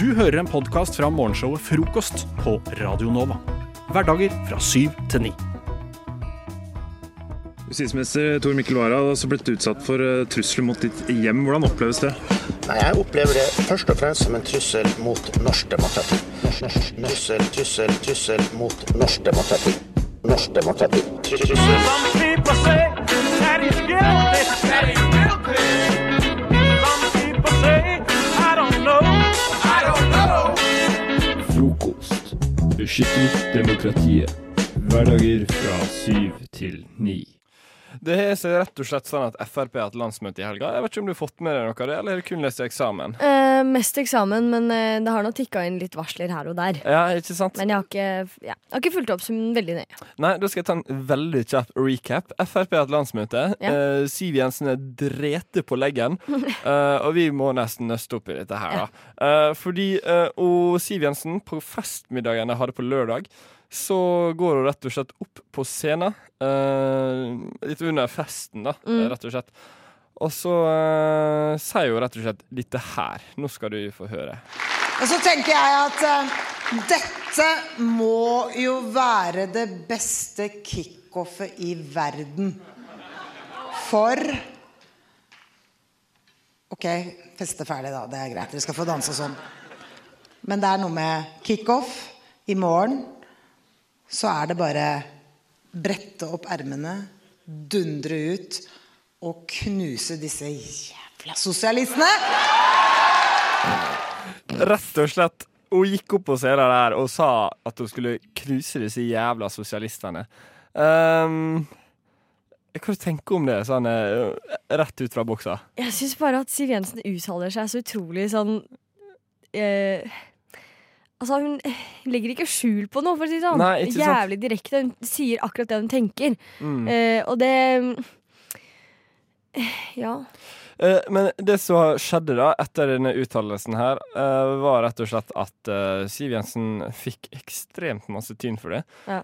Du hører en podkast fra morgenshowet Frokost på Radio Nova. Hverdager fra syv til ni. Justisminister Tor Mikkel Wara har også blitt utsatt for eh, trusler mot ditt hjem. Hvordan oppleves det? Nei, Jeg opplever det først og fremst som en trussel mot norsk demokrati. Trussel, trussel, trussel mot norsk demokrati. Norsk demokrati. Trussel. Some people say that he's guilty. That he's guilty. Some people say Beskytter demokratiet. Hverdager fra syv til ni. Det er så rett og slett sånn at Frp har hatt landsmøte i helga. Jeg vet ikke om du har fått med deg noe av det, eller har du kun lest eksamen? Eh, mest eksamen, men eh, det har nå tikka inn litt varsler her og der. Ja, ikke sant? Men jeg har ikke, ja, jeg har ikke fulgt opp som veldig nøye. Nei, da skal jeg ta en veldig kjapp recap. Frp har hatt landsmøte. Ja. Eh, Siv Jensen er drete på leggen. Eh, og vi må nesten nøste opp i dette her, da. Eh, fordi eh, og Siv Jensen, på festmiddagen jeg hadde på lørdag, så går hun rett og slett opp på scenen. Uh, litt under festen, da, Mm. rett og slett. Og så uh, sier hun rett og slett dette her. Nå skal du få høre. Og så tenker jeg at uh, dette må jo være det beste kickoffet i verden. For Ok, feste ferdig, da. Det er greit. Dere skal få danse sånn. Men det er noe med kickoff. I morgen så er det bare brette opp ermene, dundre ut og knuse disse jævla sosialistene. Rett og slett. Hun gikk opp på scenen der og sa at hun skulle knuse disse jævla sosialistene. Um, hva tenker du om det, sånn eh, rett ut fra boksa? Jeg syns bare at Siv Jensen uttaler seg så utrolig sånn eh, Altså, hun legger ikke skjul på noe, for å si det sånn. Nei. Jævlig direkte. Hun sier akkurat det hun tenker. Mm. Uh, og det Ja. Uh, men det som skjedde da etter denne uttalelsen her, var rett og slett at Siv Jensen fikk ekstremt masse tyn for det. Ja.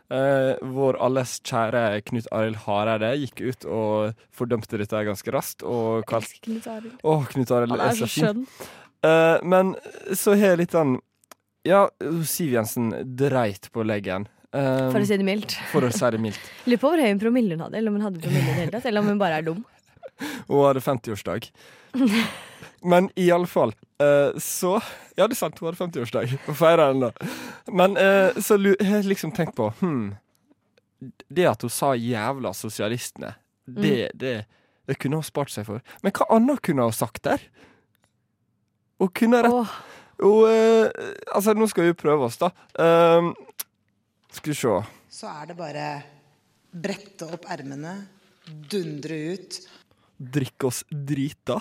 Vår alles kjære Knut Arild Hareide gikk ut og fordømte dette ganske raskt. Og kalt Knut Arild. Å, Knut Arild er så fin. skjønn. Men så har litt sånn Ja, Siv Jensen dreit på leggen. Um, For å si det mildt. for å si det mildt. Lurer på hvor høy en promille hun hadde, eller om hun hadde promille i det hele tatt, eller om hun bare er dum. Hun hadde 50-årsdag. Men i alle fall eh, så Ja, det er sant, hun hadde 50-årsdag. Og feira den, da. Men uh, så har liksom tenkt på hm, Det at hun sa 'jævla sosialistene', det, det, det kunne hun spart seg for. Men hva annet kunne hun sagt der? Hun kunne rett Åh, og, eh, Altså, nå skal vi prøve oss, da. Eh, skal vi se. så er det bare brette opp ermene, dundre ut. Drikke oss drita.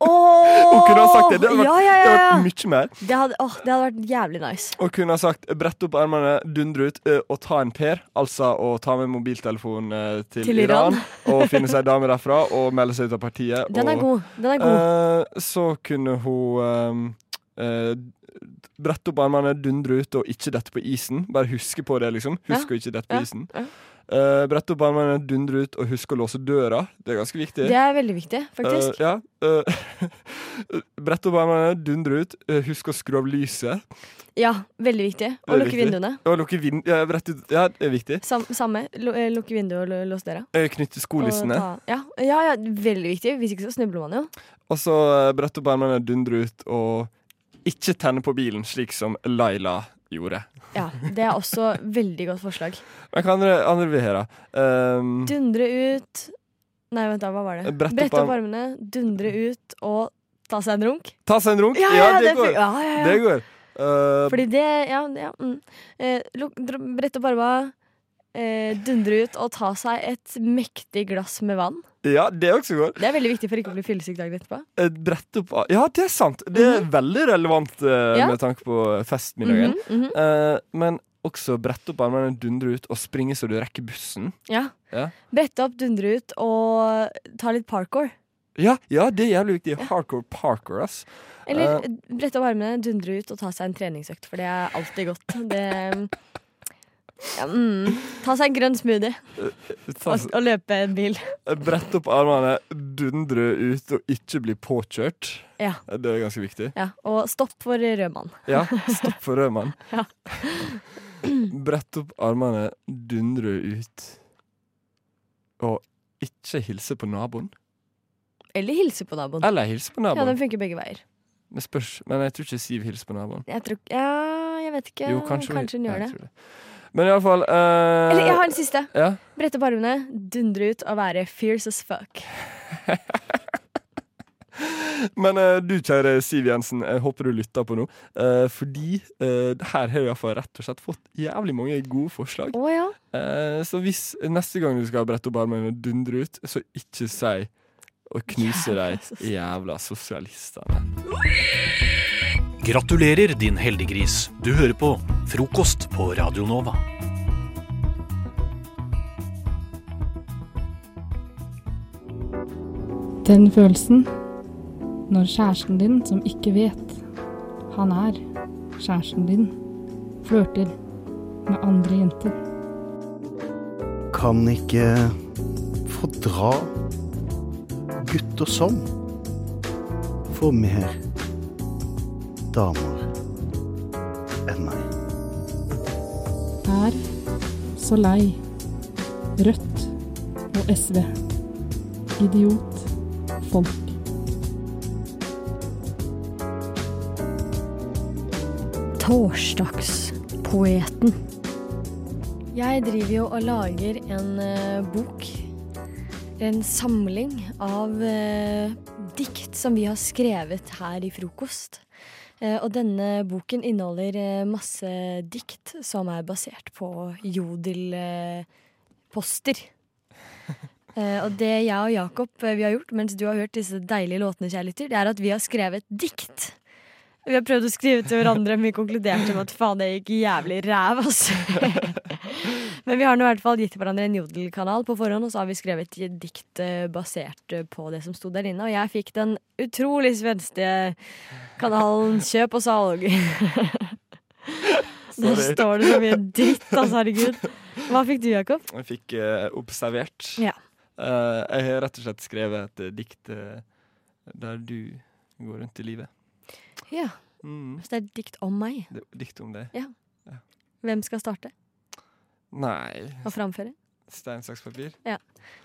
Oh, Hun kunne ha sagt det. Det hadde vært, ja, ja, det hadde vært mye mer. Det hadde, åh, det hadde vært jævlig nice. Og kunne ha sagt brett opp armene, dundre ut eh, og ta en Per. Altså å ta med mobiltelefonen eh, til, Til Iran. og finne seg dame derfra og melde seg ut av partiet. Den er og, god. Den er god. eh, så kunne hun eh, eh, brette opp armene, dundre ut og ikke dette på isen. Bare huske på det, liksom. Husk å ikke dette på isen. Ja. Eh, brette opp armene, dundre ut og huske å låse døra. Det er ganske viktig. Det er veldig viktig, faktisk. Eh, ja. eh, brette opp armene, dundre ut. eh, husk å skru av lyset. ja, veldig viktig. Og lukke vinduene. Og lukke vin Ja, brett ut. ja, det er viktig. Sam, samme. Lu- eh, Lukke vinduet og låse døra. Eh, Knytte skolissene. Ja, ja, ja, veldig viktig. Hvis ikke så snubler man jo. Og så brett opp armene, dundre ut og ikke tenne på bilen, slik som Laila gjorde. Ja, Det er også veldig godt forslag. Men hva andre, andre vil høre? Um, Dundre ut Nei, vent da, hva var det? Brett opp Brette opp armene, dundre ut og ta seg en runk. ta seg en runk? Ja, Ja, ja, det, det går. ja. Det går. Uh, Fordi det Ja, ja mm. eh, Brette opp armene, eh, dundre ut og ta seg et mektig glass med vann. ja, det er også godt. Det er veldig viktig for ikke å bli fyllesyk dagen etterpå. Brette opp av Ja, det er sant. Det er veldig relevant eh. Ja. med tanke på festmiddagen. Mm -hmm. Eh, men også brette opp armene, dundre ut og springe så du rekker bussen. Ja. Ja. Brette opp, dundre ut og ta litt parkour. Ja, ja det er jævlig viktig. Hardcore parkour, ass. Eller Eh. brette opp armene, dundre ut og ta seg en treningsøkt, for det er alltid godt. Det, Ja, mm. Ta seg en grønn smoothie og, og løpe en bil. brett opp armene, dundre ut og ikke bli påkjørt. Ja. Det er ganske viktig. Ja, og stopp for rødmann. Ja, stopp for rødmann. Ja. Brett opp armene, dundre ut. Og ikke hilse på naboen. Eller hilse på naboen. Eller hilse på naboen. Ja, den funker begge veier. Men, spørs, men jeg tror ikke Siv hilser på naboen. Jeg tror Ja, jeg vet ikke. Jo, kanskje, kanskje hun gjør det. Men iallfall uh, Eller jeg har en siste. Ja. Brette opp armene, dundre ut og være fierce as fuck. Men uh, du, kjære Siv Jensen, jeg håper du lytter på nå. Uh, fordi uh, her har du iallfall rett og slett fått jævlig mange gode forslag. Oh, ja. Eh, så hvis neste gang du skal brette opp armene og dundre ut, så ikke si og knuse Jævla de jævla sosialistene. Gratulerer, din heldiggris. Du hører på Frokost på Radio Nova. Den følelsen når kjæresten din, som ikke vet han er kjæresten din, flørter med andre jenter. Kan ikke fordra gutter som får mer damer enn meg. Er så lei Rødt og SV. Idiot. Folk. Torsdagspoeten. Jeg driver jo og lager en uh, bok. En samling av uh, dikt som vi har skrevet her i Frokost. Eh, og denne boken inneholder eh, masse dikt som er basert på jodelposter. Eh, og det jeg og Jakob vi har gjort mens du har hørt disse deilige låtene, kjære lytter, det er at vi har skrevet dikt. Vi har prøvd å skrive til hverandre, men vi konkluderte med at faen, det gikk jævlig ræv, altså. men vi har nå i hvert fall gitt hverandre en jodelkanal på forhånd, og så har vi skrevet et dikt eh, basert eh, på det som sto der inne. Og jeg fikk den utrolig svenske kanalen Kjøp og salg. Der står det så mye dritt, altså, herregud. Hva fikk du, Jakob? Jeg fikk uh, observert. Ja. Uh, jeg har rett og slett skrevet et dikt uh, der du går rundt i livet. Ja, Mm. så det er et dikt om meg. Det, dikt om det. Hvem skal starte Nei og framføre? Stein, saks, papir.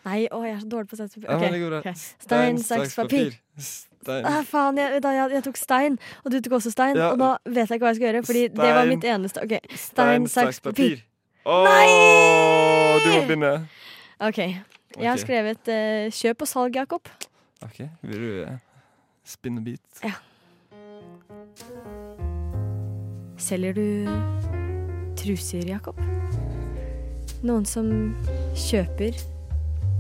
Nei, å, jeg er så dårlig på stein, saks, papir. Okay. Ok, det går bra. ok. Stein, saks, papir. Stein. Ah, faen, jeg, da, jeg, jeg tok stein, og du tok også stein. Ja. Og da vet jeg ikke hva jeg skal gjøre, Fordi det var mitt eneste. okay. Stein, saks, papir. Åh, Nei! Du må begynne. Ok, Jeg har skrevet uh, kjøp og salg, Jakob. OK, vil du uh, spinne bit? Selger du truser, Jakob? Noen som kjøper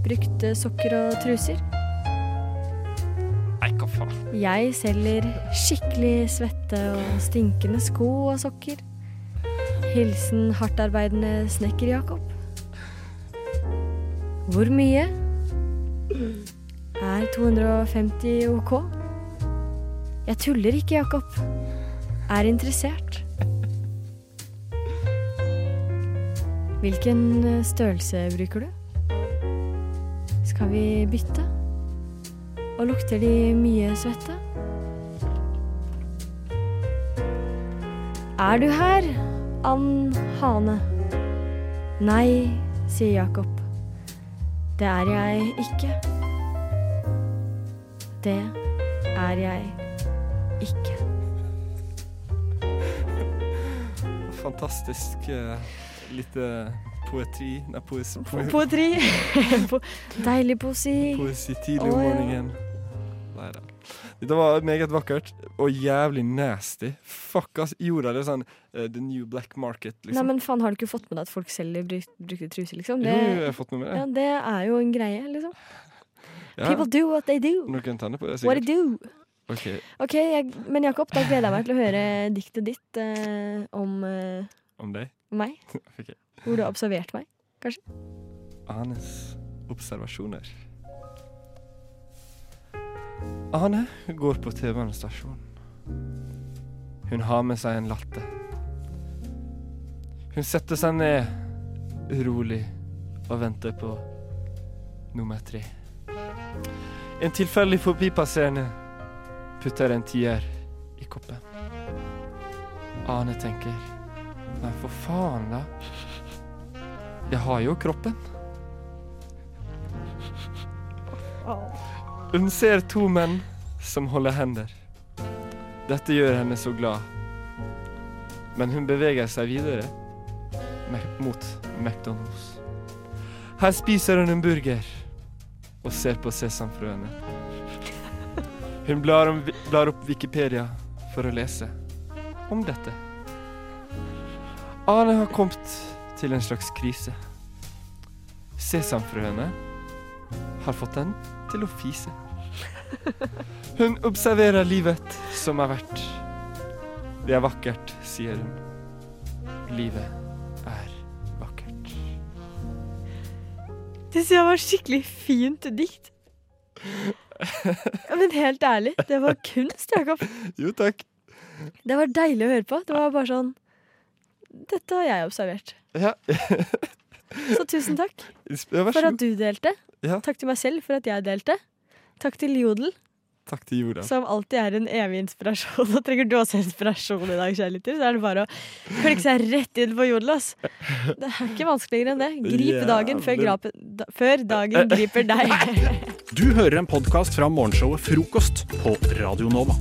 brukte sokker og truser? Nei, hva faen. Jeg selger skikkelig svette og stinkende sko og sokker. Hilsen hardtarbeidende snekker Jakob. Hvor mye? Er 250 ok? Jeg tuller ikke, Jakob. Er interessert. Hvilken eh, størrelse bruker du? Skal vi bytte? Og lukter de mye svette? Er du her, Ann Hane? Nei, sier Jakob. Det er jeg ikke. Det er jeg ikke. Fantastisk uh, lite poetri Nei, poesi, Po poetri. Po deilig poesi. poesi tidlig om oh, morgenen. Nei da. Dette var meget vakkert og jævlig nasty. Fuck, ass. Gjorde det sånn uh, the new black market, liksom. Nei, men faen, Har du ikke fått med deg at folk selger bruk brukte truser, liksom? Det, jo, jeg har fått med med det. ja, det er jo en greie, liksom. Ja, People do what they do. Noen tenner på det, What they do. Ok, Ok, jeg, Men Jakob, da gleder jeg meg til å høre diktet ditt eh, om eh, Om deg? meg. okay. Hvor du har observert meg. kanskje. Anes observasjoner. Ane går på TV-stasjonen. Hun har med seg en latte. Hun setter seg ned urolig, og venter på nummer tre. En tilfeldig forbipasserende putter en tier i koppen. Ane tenker Nei, for faen, da. Jeg har jo kroppen. Hun ser to menn som holder hender. Dette gjør henne så glad. Men hun beveger seg videre mot McDonald's. Her spiser hun en burger og ser på sesamfrøene. Hun blar, om, blar opp Wikipedia for å lese om dette. Ane har kommet til en slags krise. Sesamfrøene har fått den til å fise. Hun observerer livet som er verdt. Det er vakkert, sier hun. Livet er vakkert. Det synes jeg var skikkelig fint dikt. Ja, men helt ærlig, det var kunst, Jakob. Jo, takk. Det var deilig å høre på. Det var bare sånn Dette har jeg observert. Ja. Så tusen takk for at du delte. Ja. Takk til meg selv for at jeg delte. Takk til Jodel, Takk til jorda. som alltid er en evig inspirasjon. Og trenger du også inspirasjon i dag, kjære lytter, så er det bare å klikke seg rett inn på Jodel, ass. Det er ikke vanskeligere enn det. Grip yeah, dagen før, men- grape, da, før dagen griper deg. Du hører en podkast fra morgenshowet Frokost på Radio Nova.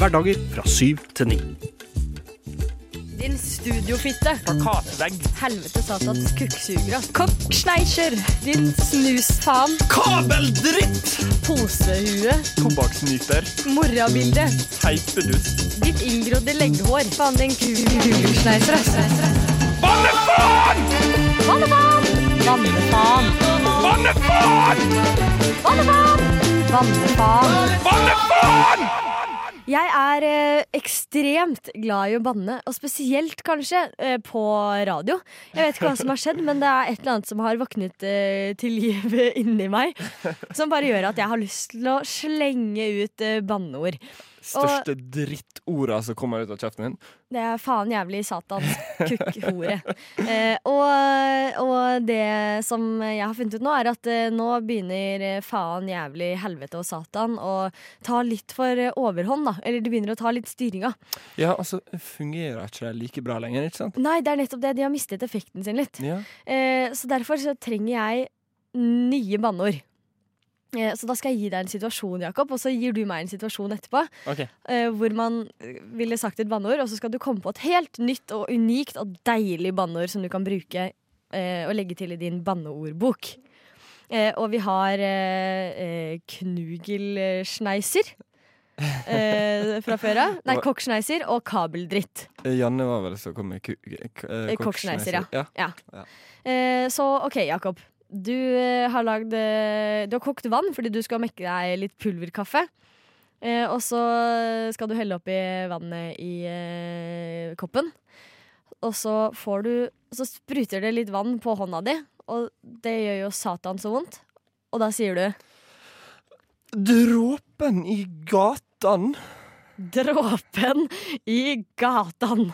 Hverdager fra syv til ni. Din studiofitte. Plakatvegg. Helvete satans kukksugere. Kokksneisjer. Din snusfaen. Kabeldritt! Posehue. Tobakksnyter. Morrabilde. Teipedust. Ditt inngrodde legghår. Faen, din kukksneiser, ass. Bannefaen! Bannefaen! Bannefaen! Bannefaen! Bannefaen! Bannefaen! Bannefaen! Jeg er eh, ekstremt glad i å banne, og spesielt kanskje eh, på radio. Jeg vet ikke hva som har skjedd, men det er et eller annet som har våknet eh, til liv inni meg. Som bare gjør at jeg har lyst til å slenge ut eh, banneord. Største drittorda som kommer ut av kjeften din. Det er faen jævlig satans kukkhore. Eh, og, og det som jeg har funnet ut nå, er at eh, nå begynner faen jævlig helvete og satan å ta litt for overhånd, da. Eller de begynner å ta litt styringa. Ja, altså, fungerer ikke det like bra lenger, ikke sant? Nei, det er nettopp det. De har mistet effekten sin litt. Ja. Eh, så derfor så trenger jeg nye banneord. Eh, så da skal jeg gi deg en situasjon, Jakob, og så gir du meg en situasjon etterpå. OK. eh, hvor man eh, ville sagt et banneord, og så skal du komme på et helt nytt og unikt og deilig banneord som du kan bruke eh, og legge til i din banneordbok. Eh, og vi har knugelsneiser. Eh, fra før av. Nei, kokksneiser og kabeldritt. Janne var vel som kom med Kokksneiser, ja. ja. Ja. Ja. Eh, så OK, Jakob. Du eh, har lagd eh, Du har kokt vann fordi du skal mekke deg litt pulverkaffe. Eh, og så skal du helle oppi vannet i koppen. Og så får du Så spruter det litt vann på hånda di, og det gjør jo satan så vondt. Og da sier du Dråpen i gatan. Dråpen i gatan.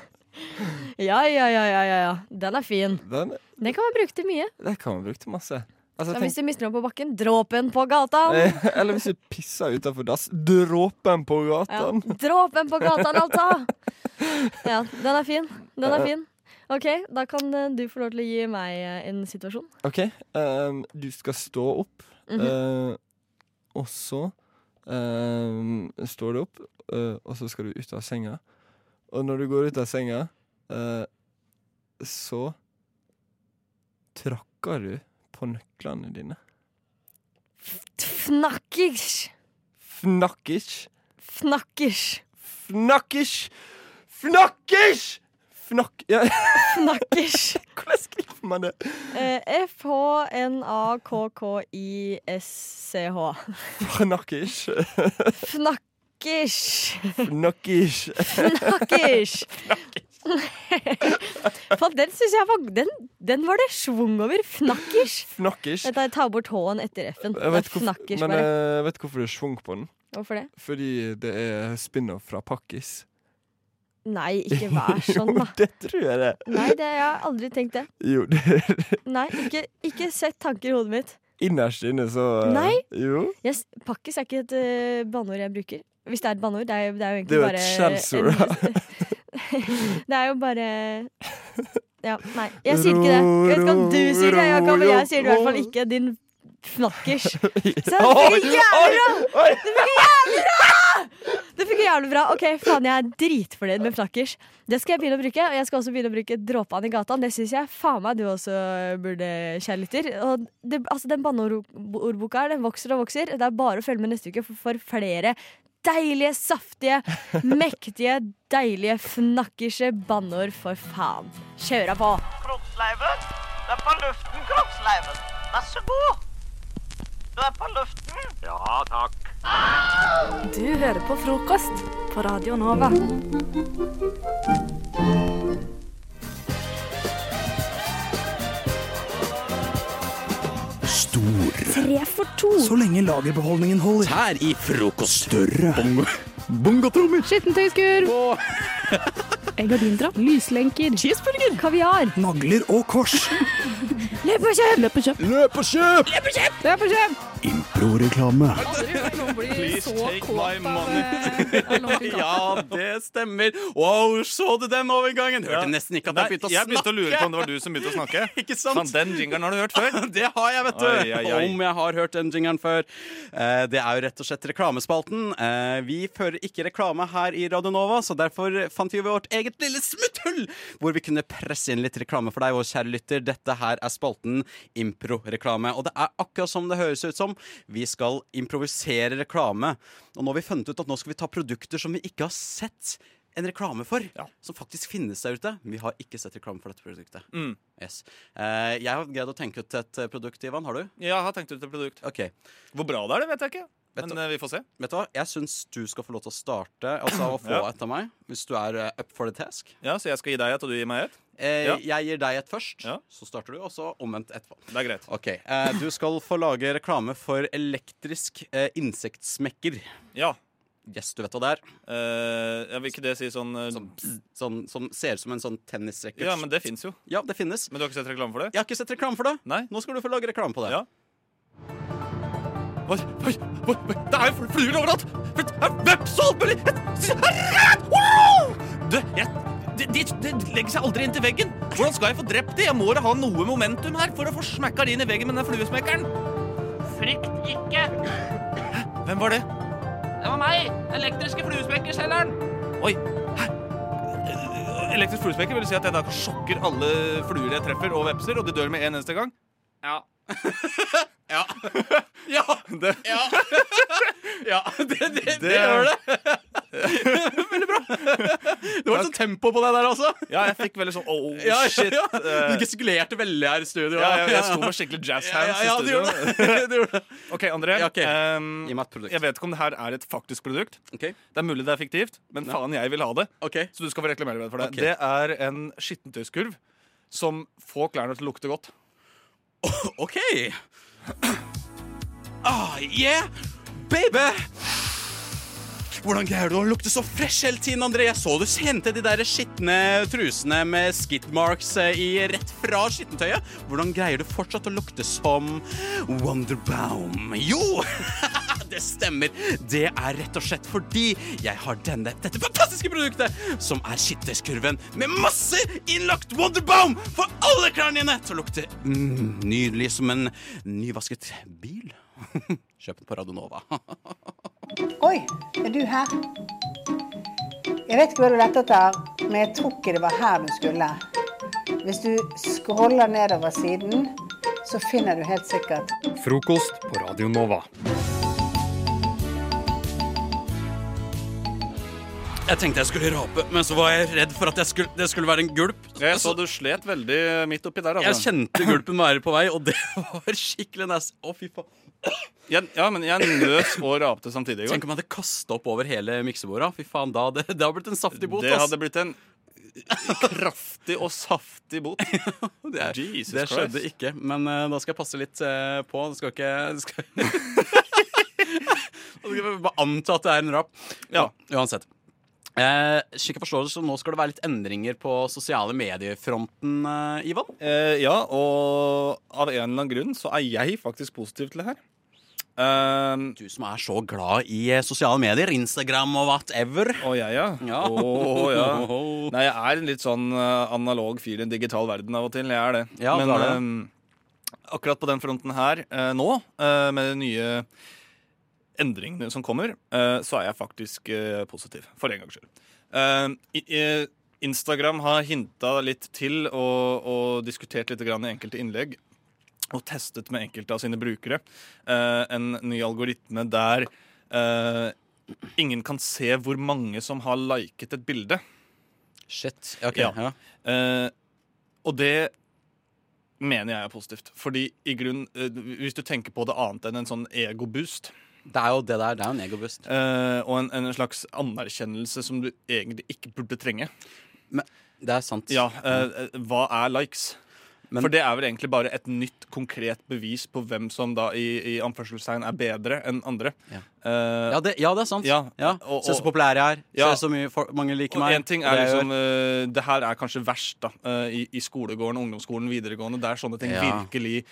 Ja, ja, ja, ja, ja, ja. Den er fin. Den, Den kan man bruke til mye. Den kan man bruke til masse. Altså, tenk, hvis du mister noe på bakken, dråpen på gatan. eh, eller hvis du pisser utafor dass. Dråpen på Ja. Dråpen på gata, altså! Ja, den er fin. Den er fin. OK, da kan eh, du få lov til å gi meg eh, en situasjon. OK, Um, du skal stå opp, mm -hmm. uh, og så um, står du opp, uh, og så skal du ut av senga. Og når du går ut av senga, eh, så tråkker du på nøklene dine. Fnakkers! Fnakkers. Fnakkers! Fnakkers! Fnakkers! Fnakk... Ja, Fnakkers! hvordan skriver man det? Eh, F-H-N-A-K-K-I-S-C-H. Fnakkers. Fnakkers! Fnakkers. Fnakkers! For den syns jeg var den, den var det schwung over. Fnakkish. Fnakkish. Vet du, jeg tar bort H-en etter F-en. Jeg vet men bare. jeg vet hvorfor det er schwung på den. Hvorfor det? Fordi det er spin-off fra Pakkis. Nei, ikke vær sånn, da. jo, Det tror jeg det. Nei, det, jeg har aldri tenkt det. Jo, det Nei, ikke, ikke sett tanker i hodet mitt. Innerst inne så eh, Nei. Jo. Yes, pakkis er ikke et uh, banneord jeg bruker. Hvis det er et banneord. Det er, jo- det er jo Det er jo et skjellsord. Det er jo bare Ja, nei. Jeg sier ikke det. Jeg vet ikke om du sier det, Jakob, men jeg sier det i hvert fall ikke. Din fnakkers. Så det funker jævlig bra! Det funker jævlig bra! Det funker jævlig bra. Ok, faen, jeg er dritfornøyd med fnakkers. Det skal jeg begynne å bruke, og jeg skal også begynne å bruke dråpene i gata. Det syns jeg faen meg du også burde, kjære lytter. Altså, den banneordboka her, den vokser og vokser. Det er bare å følge med neste uke for, for flere deilige, saftige, mektige, deilige fnakkerse banneord, for faen. Kjøra på! Kroppsleiven, du er på luften, kroppsleiven. Vær så god. Du er på luften. Ja, takk. Du hører på frokost på Radio Nova. Stor. Tre for to. Så lenge lagerbeholdningen holder. Tær i frokost. Større. Bongotrommer. Skittentøyskur. Gardindrapp. Lyslenker. Cheeseburger. Kaviar. Nagler og kors. Løp og kjøp! Løp og kjøp. Løp og kjøp! Løp og kjøp! Løp og kjøp! Improreklame. Please take my money. ja, det stemmer. Wow, så du den overgangen? Hørte Ja. nesten ikke at jeg begynte å snakke. jeg begynte å lure på om det var du som begynte å snakke. Ikke sant? Sånn, den jingeren har du hørt før. Det har jeg, vet du. Oi, oi, oi. Om jeg har hørt den jingeren før. Eh, Det er jo rett og slett reklamespalten. Eh, Vi fører ikke reklame her i Radio Nova, så derfor fant vi vårt eget lille smutthull hvor vi kunne presse inn litt reklame for deg, vår kjære lytter. Dette her er spalten Impro-reklame. Og det er akkurat som det høres ut som. Vi skal improvisere reklame. Og nå har vi funnet ut at nå skal vi ta produkter som vi ikke har sett en reklame for, som faktisk finnes der ute. Vi har ikke sett reklame for dette produktet. Mm. Yes. Eh, jeg har greid å tenke ut et produkt, Ivan. Har du? Ja, Jeg har tenkt ut et produkt. Okay. Hvor bra det er, det vet jeg ikke. Men du- eh, vi får se. Vet du hva? Jeg syns du skal få lov til å starte, altså å få Ja. et av meg. Hvis du er eh, up for the task. Ja, Så jeg skal gi deg et, og du gir meg et? Eh, Ja. Jeg gir deg et først, ja. så starter du, og så omvendt etterpå. Det er greit. Ok, eh, Du skal få lage reklame for elektrisk eh, insektsmekker. Ja. Yes, du vet hva det er? jeg vil ikke det si sånn Som, sånn, som ser ut som en sånn tennisracket. Ja, men det fins jo. Ja, det finnes. Men du har ikke sett reklame for det? Jeg har ikke sett reklame for det. Nei. Nå skal du få lage reklame på det. Ja. Oi, oi, oi, det er jo fluer overalt! Veps og alt mulig! Du, jeg, de, de, de legger seg aldri inntil veggen. Hvordan skal jeg få drept de? Jeg må da ha noe momentum her for å få smekka de inn i veggen med den fluesmekkeren. Frykt ikke. Hvem var det? Det var meg, elektriske fluesmekkerselgeren. Oi. Hæ? Elektrisk fluesmekker vil si at jeg da sjokker alle fluer jeg treffer, og vepser, og de dør med en eneste gang? Ja. Ja. Ja. Det, ja. ja. Det, det, det, Det- gjør det. Veldig bra. Det var litt sånn tempo på det der også. Ja, jeg fikk veldig sånn oh, Ja, ja, shit. ja. eh, Du gestikulerte veldig her i studio. Ja, jeg, sto med skikkelig jazz hands i studio. OK, André. Ja, ok. ehm, Gi meg et produkt. jeg vet ikke om det her er et faktisk produkt. Okay. Det er mulig det er fiktivt, men faen, jeg vil ha det. Okay. Så du skal få reklamere for det. Okay. Det er en skittentøyskurv som får klærne til å lukte godt. OK. Ah, yeah, baby! Hvordan greier du å lukte så fresh hele tiden, André? Jeg så du kjente de der skitne trusene med skid marks eh, rett fra skittentøyet. Hvordan greier du fortsatt å lukte som Wonderbaum? Jo! Det stemmer. Det er rett og slett fordi jeg har denne, dette fantastiske produktet, som er skitteskurven med masse innlagt Wonderbaum for alle klærne dine til å lukte mm, nydelig som en nyvasket bil. Kjøp den på Radionova. Oi, er du her? Jeg vet ikke hva du lette etter, men jeg tror ikke det var her du skulle. Hvis du scroller nedover siden, så finner du helt sikkert Frokost på Radio Nova. Jeg tenkte jeg skulle rape, men så var jeg redd for at jeg skulle, det skulle være en gulp. Jeg så du slet veldig midt oppi der. Jeg Altså. kjente gulpen være på vei, og det var skikkelig nasty. Å, fy faen. Jeg, ja, men jeg nøs og rapte samtidig. i går. Tenk om jeg hadde kasta opp over hele miksebordet. Fy faen, da det, det hadde blitt en saftig bot. Det ass. hadde blitt en kraftig og saftig bot. det, er, Jesus det skjedde Christ. ikke, men uh, da skal jeg passe litt uh, på. Det skal ikke det skal... Jeg bare anta at det er en rap. Ja, uansett. Eh, slik jeg forstår det, så nå skal det være litt endringer på sosiale medier-fronten, eh, Ivan? Eh, ja, og av en eller annen grunn så er jeg faktisk positiv til det her. Um, du som er så glad i eh, sosiale medier, Instagram og whatever. Å, jeg, ja. Ja. Oh, ja. Nei, jeg er en litt sånn eh, analog fyr i en digital verden av og til. Jeg er det. Ja, Men det er det. akkurat på den fronten her eh, nå, eh, med det nye endringene som kommer, eh, så er jeg faktisk eh, positiv. For en gangs skyld. Eh, Instagram har hinta litt til og, og diskutert litt grann i enkelte innlegg. Og testet med enkelte av sine brukere en ny algoritme der ingen kan se hvor mange som har liket et bilde. Shit. ok, ja. Ja. og det mener jeg er positivt. Fordi i grunn, hvis du tenker på det annet enn en sånn egoboost Det er jo det der. Det er jo en egobust. eh, og en, en slags anerkjennelse som du egentlig ikke burde trenge. det er sant. Ja, eh, Hva er likes? For det er vel egentlig bare et nytt, konkret bevis på hvem som da i, i anførselstegn er bedre enn andre. Ja. uh, Ja, det, ja, det er sant. Ja, Ja. og- Se så og- populær jeg er. Ja. Se så mye for, mange liker Og meg. en ting er liksom eh, Det her er kanskje verst da uh, i, i skolegården, ungdomsskolen, videregående, der sånne ting virkelig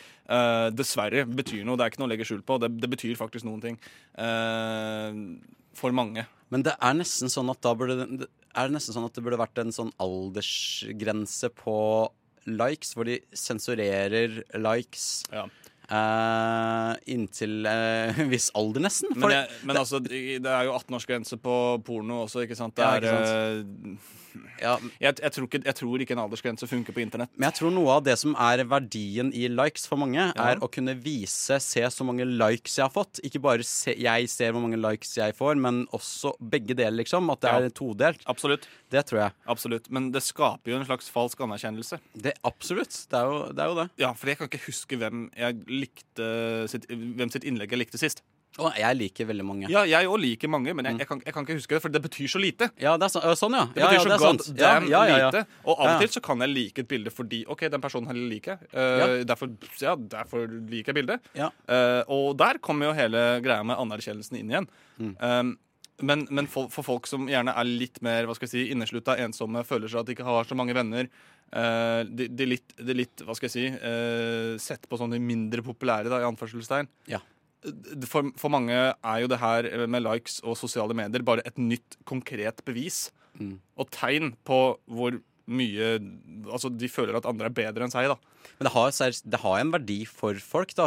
dessverre betyr noe. Det er ikke noe å legge skjul på. Det, det betyr faktisk noen ting. for mange. Men det er nesten sånn at da burde Er det nesten sånn at det burde vært en sånn aldersgrense på likes, hvor de sensurerer likes eh, inntil en en viss alder, nesten? Men, jeg, men altså, det det er jo 18-årsgrense på porno også, ikke sant? Det Ja, er, ikke eh, jeg, jeg, tror ikke, jeg tror ikke en aldersgrense funker på internett. Men jeg tror noe av det som er verdien i likes for mange, er å kunne vise, se så mange likes jeg har fått. Ikke bare se, jeg ser hvor mange likes jeg får, men også begge deler, liksom. At det Ja. er todelt. Absolutt. Det tror jeg. Absolutt. Men det skaper jo en slags falsk anerkjennelse. Det, absolutt. Det er, jo, det er jo det. Ja, for jeg kan ikke huske hvem, jeg likte sitt, hvem sitt innlegg jeg likte sist. Og jeg liker veldig mange. Ja, jeg òg liker mange, men jeg, jeg, kan, jeg kan ikke huske det, for det betyr så lite. Ja, det er så, sånn, ja. Det ja, betyr ja, så det god sant. Ja, damn ja, ja, ja. lite. Og av og Ja. til så kan jeg like et bilde fordi OK, den personen her liker jeg. Uh, Ja. derfor, ja, derfor liker jeg bildet. Ja. Eh, og der kommer jo hele greia med anerkjennelsen inn igjen. Mm. Um, men men for, for folk som gjerne er litt mer hva skal jeg si, inneslutta, ensomme, føler seg at de ikke har så mange venner uh, de, de, litt, de litt, hva skal jeg si, uh, sett på sånne mindre populære, da, i anførselstegn. Ja. For, for mange er jo det her med likes og sosiale medier bare et nytt, konkret bevis. Mm. Og tegn på hvor mye Altså, de føler at andre er bedre enn seg, da. Men det har, det har en verdi for folk, da.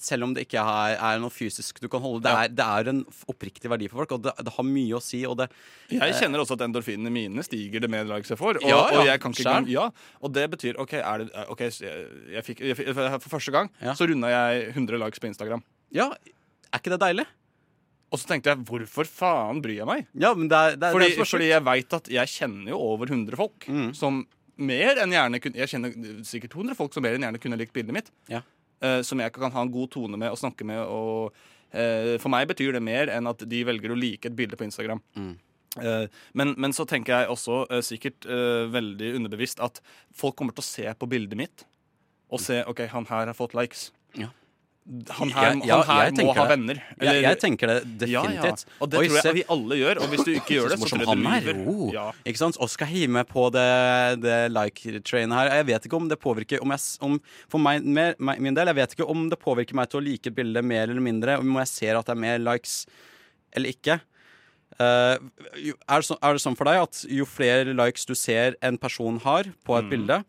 Selv om det ikke er, er noe fysisk du kan holde. Det, er, det er en oppriktig verdi for folk, og det, det har mye å si. Og det, Jeg kjenner også at endorfinene mine stiger det mer likes jeg får. Og, Ja, ja, og jeg kan ikke gang, ja, Og det betyr OK, er det, okay jeg, jeg fikk, jeg, For første gang så runda jeg 100 likes på Instagram. Ja, er ikke det deilig? Og så tenkte jeg hvorfor faen bryr jeg meg? Ja, men det er, det er, fordi, det er fordi jeg veit at jeg kjenner jo over 100 folk Mm. som mer enn gjerne kunne Jeg kjenner sikkert 200 folk som mer enn gjerne kunne likt bildet mitt. Ja. Uh, som jeg kan ha en god tone med og snakke med. Og, uh, for meg betyr det mer enn at de velger å like et bilde på Instagram. Mm. Uh, men, men så tenker jeg også sikkert veldig underbevisst at folk kommer til å se på bildet mitt og se OK, han her har fått likes. Ja. Han her, ja, han her må ha det. venner. Jeg- jeg tenker det Ja, ja. definitivt. Og det Oi, tror jeg vi alle gjør. Og hvis du ikke gjør det, så tror jeg du er. lyver. Oh. Ja. Ikke sant? Og skal hive på det, det like-trainet her. Jeg vet ikke om det påvirker om jeg, om, For meg, mer, min del, jeg vet ikke om det påvirker meg til å like et bilde mer eller mindre. Om jeg ser at det er mer likes eller ikke. Uh, er, det så, er det sånn for deg at jo flere likes du ser en person har på et Mm. bilde,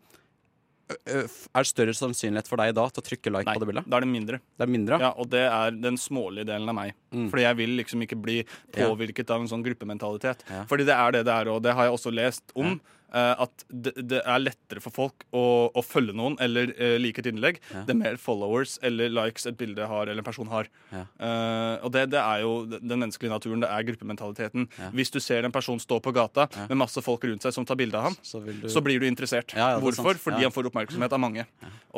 er det større sannsynlighet for deg da til å trykke like Nei, på det bildet? Nei, da er det mindre. Det er mindre? Ja, og det er den smålige delen av meg. Mm. Fordi jeg vil liksom ikke bli Ja. påvirket av en sånn gruppementalitet. Ja. Fordi det er det det er, og det har jeg også lest om. eh, at det, det er lettere for folk å, å følge noen eller uh, like et innlegg. Ja. Det er mer followers eller likes et bilde har eller en person har. Ja. Uh, og det, det er jo den menneskelige naturen. Det er gruppementaliteten. Ja. Hvis du ser en person stå på gata med masse folk rundt seg som tar bilde av ham, Så du- så blir du interessert. Er Hvorfor? Fordi han får oppmerksomhet av mange.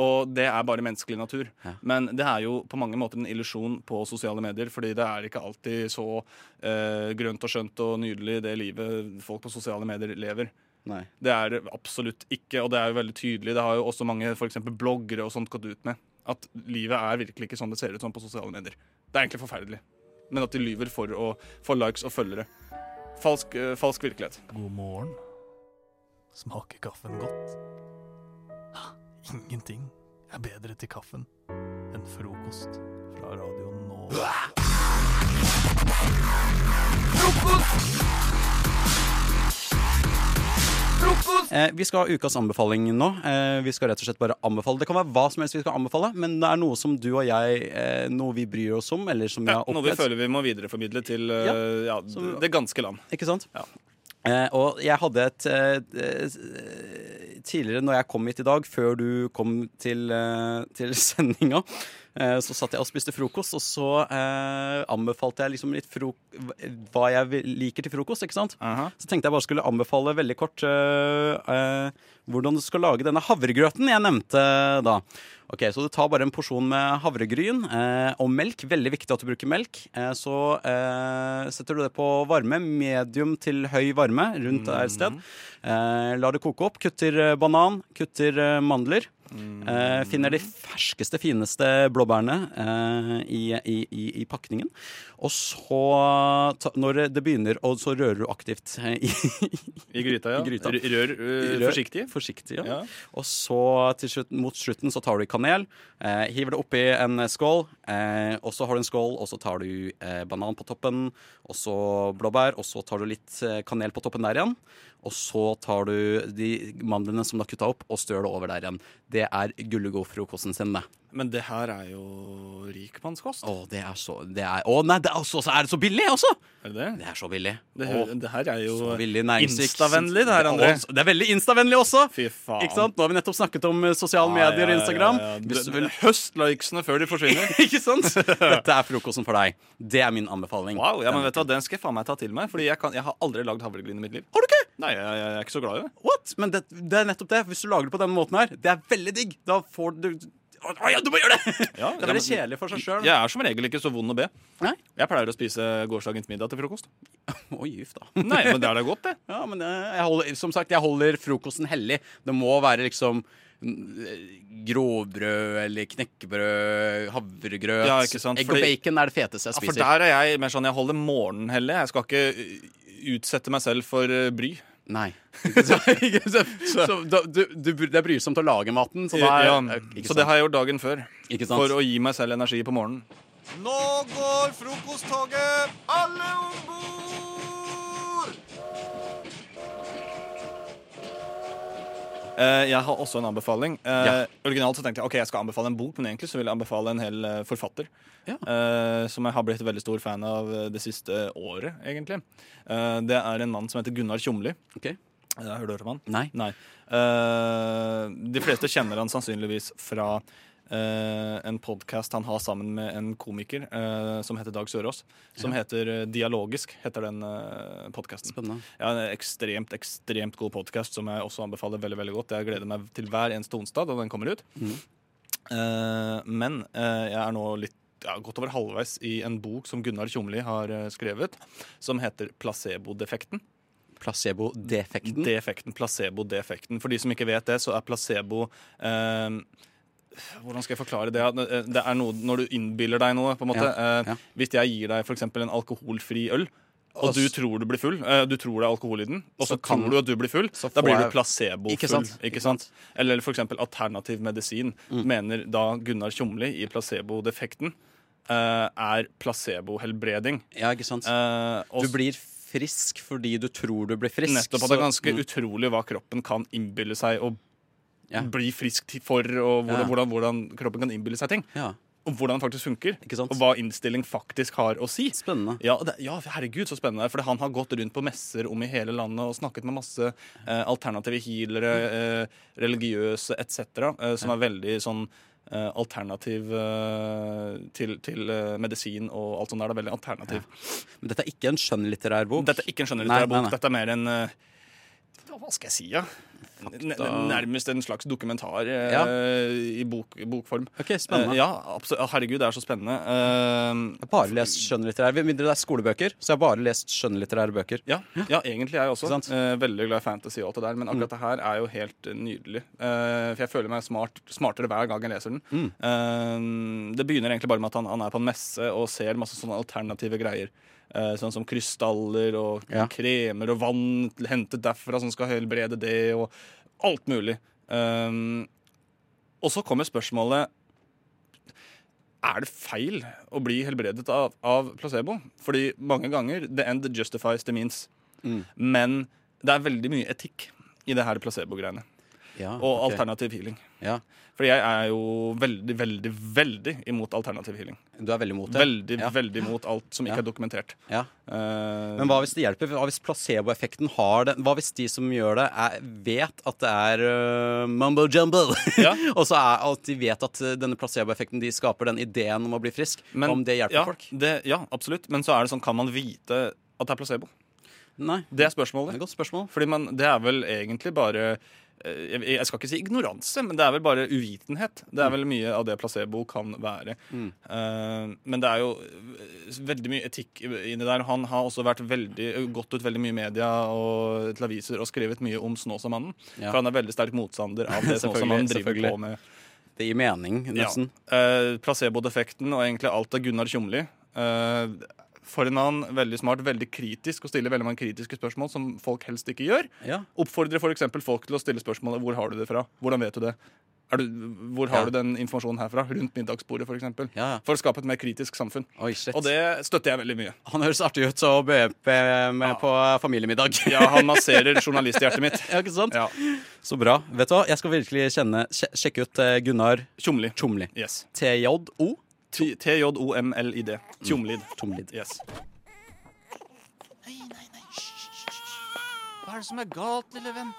Og det er bare menneskelig natur. Men det er jo på mange måter en illusjon på sosiale medier, fordi det er ikke alltid så uh, grønt og skjønt og nydelig det livet folk på sosiale medier lever. Nei. Det er det absolutt ikke, og det er jo veldig tydelig. Det har jo også mange for eksempel, bloggere og sånt gått ut med. At livet er virkelig ikke sånn det ser ut som på sosiale medier. Det er egentlig forferdelig. Men at de lyver for å få likes og følgere. falsk, øh, falsk virkelighet. God morgen. Smaker kaffen godt? Ah, Ingenting er bedre til kaffen enn frokost fra Radio Nova. Eh, vi skal ha ukas anbefaling nå. Eh, vi skal rett og slett bare anbefale. Det kan være hva som helst vi skal anbefale, men det er noe som du og jeg eh, Noe vi bryr oss om, eller som vi Ja, har noe vi føler vi må videreformidle til eh, Ja. ja, det ganske land. Ikke sant? Eh, og jeg hadde et eh, eh, Tidligere når jeg kom hit i dag, før du kom til, eh, til sendinga, så satt jeg og spiste frokost, og så eh, anbefalte jeg liksom litt hva jeg liker til frokost. ikke sant? Så tenkte jeg bare skulle anbefale veldig kort eh, eh, hvordan du skal lage denne havregrøten jeg nevnte da. Ok, Så du tar bare en porsjon med havregryn eh, og melk. Veldig viktig at du bruker melk. Eh, så eh, setter du det på varme, medium til høy varme, rundt et sted. Eh, lar det koke opp. Kutter eh, banan, kutter eh, mandler. Eh, finner de ferskeste, fineste blåbærene eh, i, i, i, i pakningen. Og så, ta, når det begynner, og så rører du aktivt i, I gryta, ja. i gryta. Rør, øh, forsiktig. Forsiktig, ja. Og så til slutt, mot slutten så tar du kanel. Eh, hiver det oppi en skål. Eh, og så har du en skål, og så tar du eh, banan på toppen. Og så blåbær. Og så tar du litt eh, kanel på toppen der igjen. Og så tar du de mandlene som du har kutta opp, og stør det over der igjen. Det er gullegod-frokosten sin, det. Men det her er jo rikmannskost. Å, det er så det er, Å nei, det er, også, er det så billig også! Er det det? Det er så billig. Det, Å, det her er jo instavennlig, det her, André. Å, Det er veldig instavennlig også. Fy faen. Ikke sant? Nå har vi nettopp snakket om eh, sosiale medier og ja, ja, Instagram. ja. Hvis du vil Høst likesene før de forsvinner. Ikke sant? Dette er frokosten for deg. Det er min anbefaling. Wow, ja, men vet du hva, Den skal jeg faen meg ta til meg, Fordi jeg, kan, jeg har aldri lagd havregryn i mitt liv. Har du ikke? Nei, jeg, jeg er ikke så glad i det. What? Men det, det er nettopp det. Hvis du lager det på denne måten her, det er veldig digg. Da får du Å ja, du må gjøre det! Ja, det er veldig kjedelig for seg sjøl. Jeg er som regel ikke så vond å be. Nei. Jeg pleier å spise gårsdagens middag til frokost. Oi, gift da. Nei, men det er da godt, det. Ja, men eh, jeg holder, som sagt, jeg holder frokosten hellig. Det må være liksom mm, grovbrød eller knekkebrød, havregrøt. Ja? Egg og bacon er det feteste jeg Ja, for der er jeg mer sånn jeg holder morgenen hellig. Jeg skal ikke utsette meg selv for uh, bry. Nei. så, så, da, du, du, det er brysomt å lage maten. Så, da er, ja, ikke så det har jeg gjort dagen før. Ikke sant? For å gi meg selv energi på morgenen. Nå går frokosttoget! Alle om bord! Jeg har også en anbefaling. Eh, Ja. Originalt så tenkte jeg ok, jeg skal anbefale en bok, men egentlig så vil jeg anbefale en hel eh, forfatter. Ja. som jeg har blitt veldig stor fan av eh, det siste året, egentlig. Eh, det er en mann som heter Gunnar Tjomli. Okay. Eh, har du hørt om han? Nei. Nei. de fleste kjenner han sannsynligvis fra eh, en podkast han har sammen med en komiker eh, som heter Dag Sørås. Som Ja. heter eh, Dialogisk, heter den uh, podkasten. Ja, en ekstremt, ekstremt god podkast som jeg også anbefaler veldig veldig godt. Jeg gleder meg til hver eneste onsdag da den kommer ut. Mm. Eh, men eh, jeg er nå litt ja, godt over halvveis i en bok som Gunnar Tjomli har eh, skrevet, som heter Placebo-defekten. Placebo-defekten? Defekten, Placebo-defekten. For de som ikke vet det, så er placebo eh, hvordan skal jeg forklare det? Eh, Det er noe når du innbiller deg noe. på en måte. Ja, ja. Hvis jeg gir deg eksempel en alkoholfri øl, og Og du tror du blir full, eh, du tror det er alkohol i den, og så, Så kan- tror du at du blir full, da blir du placebofull. Ikke sant? Ikke sant? Eller eksempel alternativ medisin, Mm. mener da Gunnar Tjomli i placebo-defekten eh, er placebo-helbreding. Ja, ikke sant? Eh, Du blir frisk fordi du tror du blir frisk. Nettopp at det er så- ganske Mm. utrolig hva kroppen kan innbille seg å Ja. bli frisk for, og hvordan, Ja. hvordan, hvordan kroppen kan innbille seg ting. Ja. Og hvordan det faktisk funker. Og hva innstilling faktisk har å si. Spennende. Ja, det, ja herregud, så spennende. For han har gått rundt på messer om i hele landet og snakket med masse eh, alternative healere, eh, religiøse etc., eh, som er veldig sånn eh, alternativ eh, til, til eh, medisin og alt sånt der. Det er veldig alternativ. Men dette er ikke en skjønnlitterær bok? Dette er ikke en skjønnlitterær bok. Dette er mer en Hva skal jeg si, ja? Nærmest en slags dokumentar eh, Ja. i bok, bokform. Ok, spennende. Eh, ja, absolutt. Herregud, det er så spennende. Eh, Jeg har bare lest skjønnlitterære Med mindre det er skolebøker, så jeg har bare lest skjønnlitterære bøker. ja, ja, egentlig jeg også. Eh, veldig glad i fantasy og alt det der, men akkurat det her er jo helt eh, nydelig. Eh, for jeg føler meg smart, smartere hver gang jeg leser den. Eh, det begynner egentlig bare med at han, han er på en messe og ser masse sånne alternative greier. Eh, sånn som krystaller og Ja. kremer og vann hentet derfra som skal helbrede det, og alt mulig. Um, og så kommer spørsmålet Er det feil å bli helbredet av, av placebo? Fordi mange ganger the end justifies the means. Mm. Men det er veldig mye etikk i det her placebo-greiene. Ja, og alternativ healing. Ja. For jeg er jo veldig, veldig, veldig imot alternativ healing. Du er veldig imot det? Veldig, Ja. veldig imot alt som ikke er dokumentert. Ja. Eh, Men hva hvis det hjelper? Hva hvis placeboeffekten har det? Hva hvis de som gjør det, er, vet at det er uh, mumbo jumbo? og så er at de vet at uh, denne placeboeffekten de skaper den ideen om å bli frisk, men- om det hjelper ja, folk? Det, ja, absolutt. Men så er det sånn, kan man vite at det er placebo? Nei. Det er spørsmålet. Det er godt spørsmål. Fordi man, det er vel egentlig bare eh, jeg, jeg skal ikke si ignoranse, men det er vel bare uvitenhet. Det er vel mye av det placebo kan være. Mm. Eh, men det er jo eh, veldig mye etikk inni der. Han har også vært veldig, gått ut veldig mye i media og til aviser og skrevet mye om Snåsamannen. Ja. For han er veldig sterk motstander av det Snåsamannen driver på med. Det gir mening, nesten. Ja. Eh, Placebo-defekten og egentlig alt av Gunnar Tjomli. Eh, for en annen, veldig smart, veldig kritisk og stiller veldig mange kritiske spørsmål som folk helst ikke gjør. Ja. Oppfordrer f.eks. folk til å stille spørsmålet hvor har du det fra? Hvordan vet du det? Du, hvor har Ja. du den informasjonen herfra? Rundt middagsbordet, f.eks. For. Ja, ja. for å skape et mer kritisk samfunn. Oi. Og det støtter jeg veldig mye. Han høres artig ut å BP med på familiemiddag. Ja, han masserer journalisthjertet mitt. Ja, ikke sant? Så bra. Vet du hva, jeg skal virkelig kjenne, sje- sjekke ut eh, Gunnar. Tjomli. Yes. T-J-O? T-J-O-M-L-I-D. Tjomlid. Tjomlid. Yes. Hva er det som er galt, lille venn?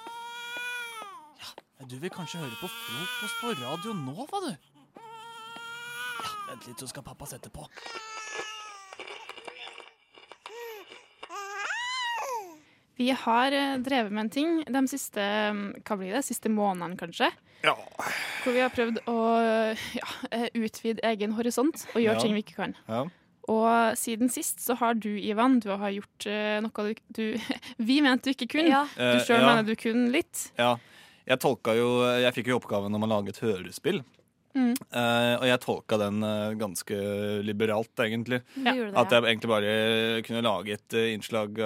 Ja, Du vil kanskje høre på frokost på Radio nå, hva du? Ja, Vent litt, så skal pappa sette på. Vi har eh, drevet med en ting de siste mm, hva blir det, siste månedene, kanskje. Ja. Hvor vi har prøvd å ja, eh, utvide egen horisont og gjøre Ja. ting vi ikke kan. Ja. Og siden sist så har du, Ivan, du har gjort eh, noe du, du Vi mente du ikke kunne. Ja. Eh, Du sjøl ja. mener du kunne litt. Ja. Jeg tolka jo Jeg fikk jo oppgaven om å lage et hørespill. Mm. Uh, og jeg tolka den uh, ganske liberalt, egentlig. Ja. At jeg egentlig bare kunne lage et uh, innslag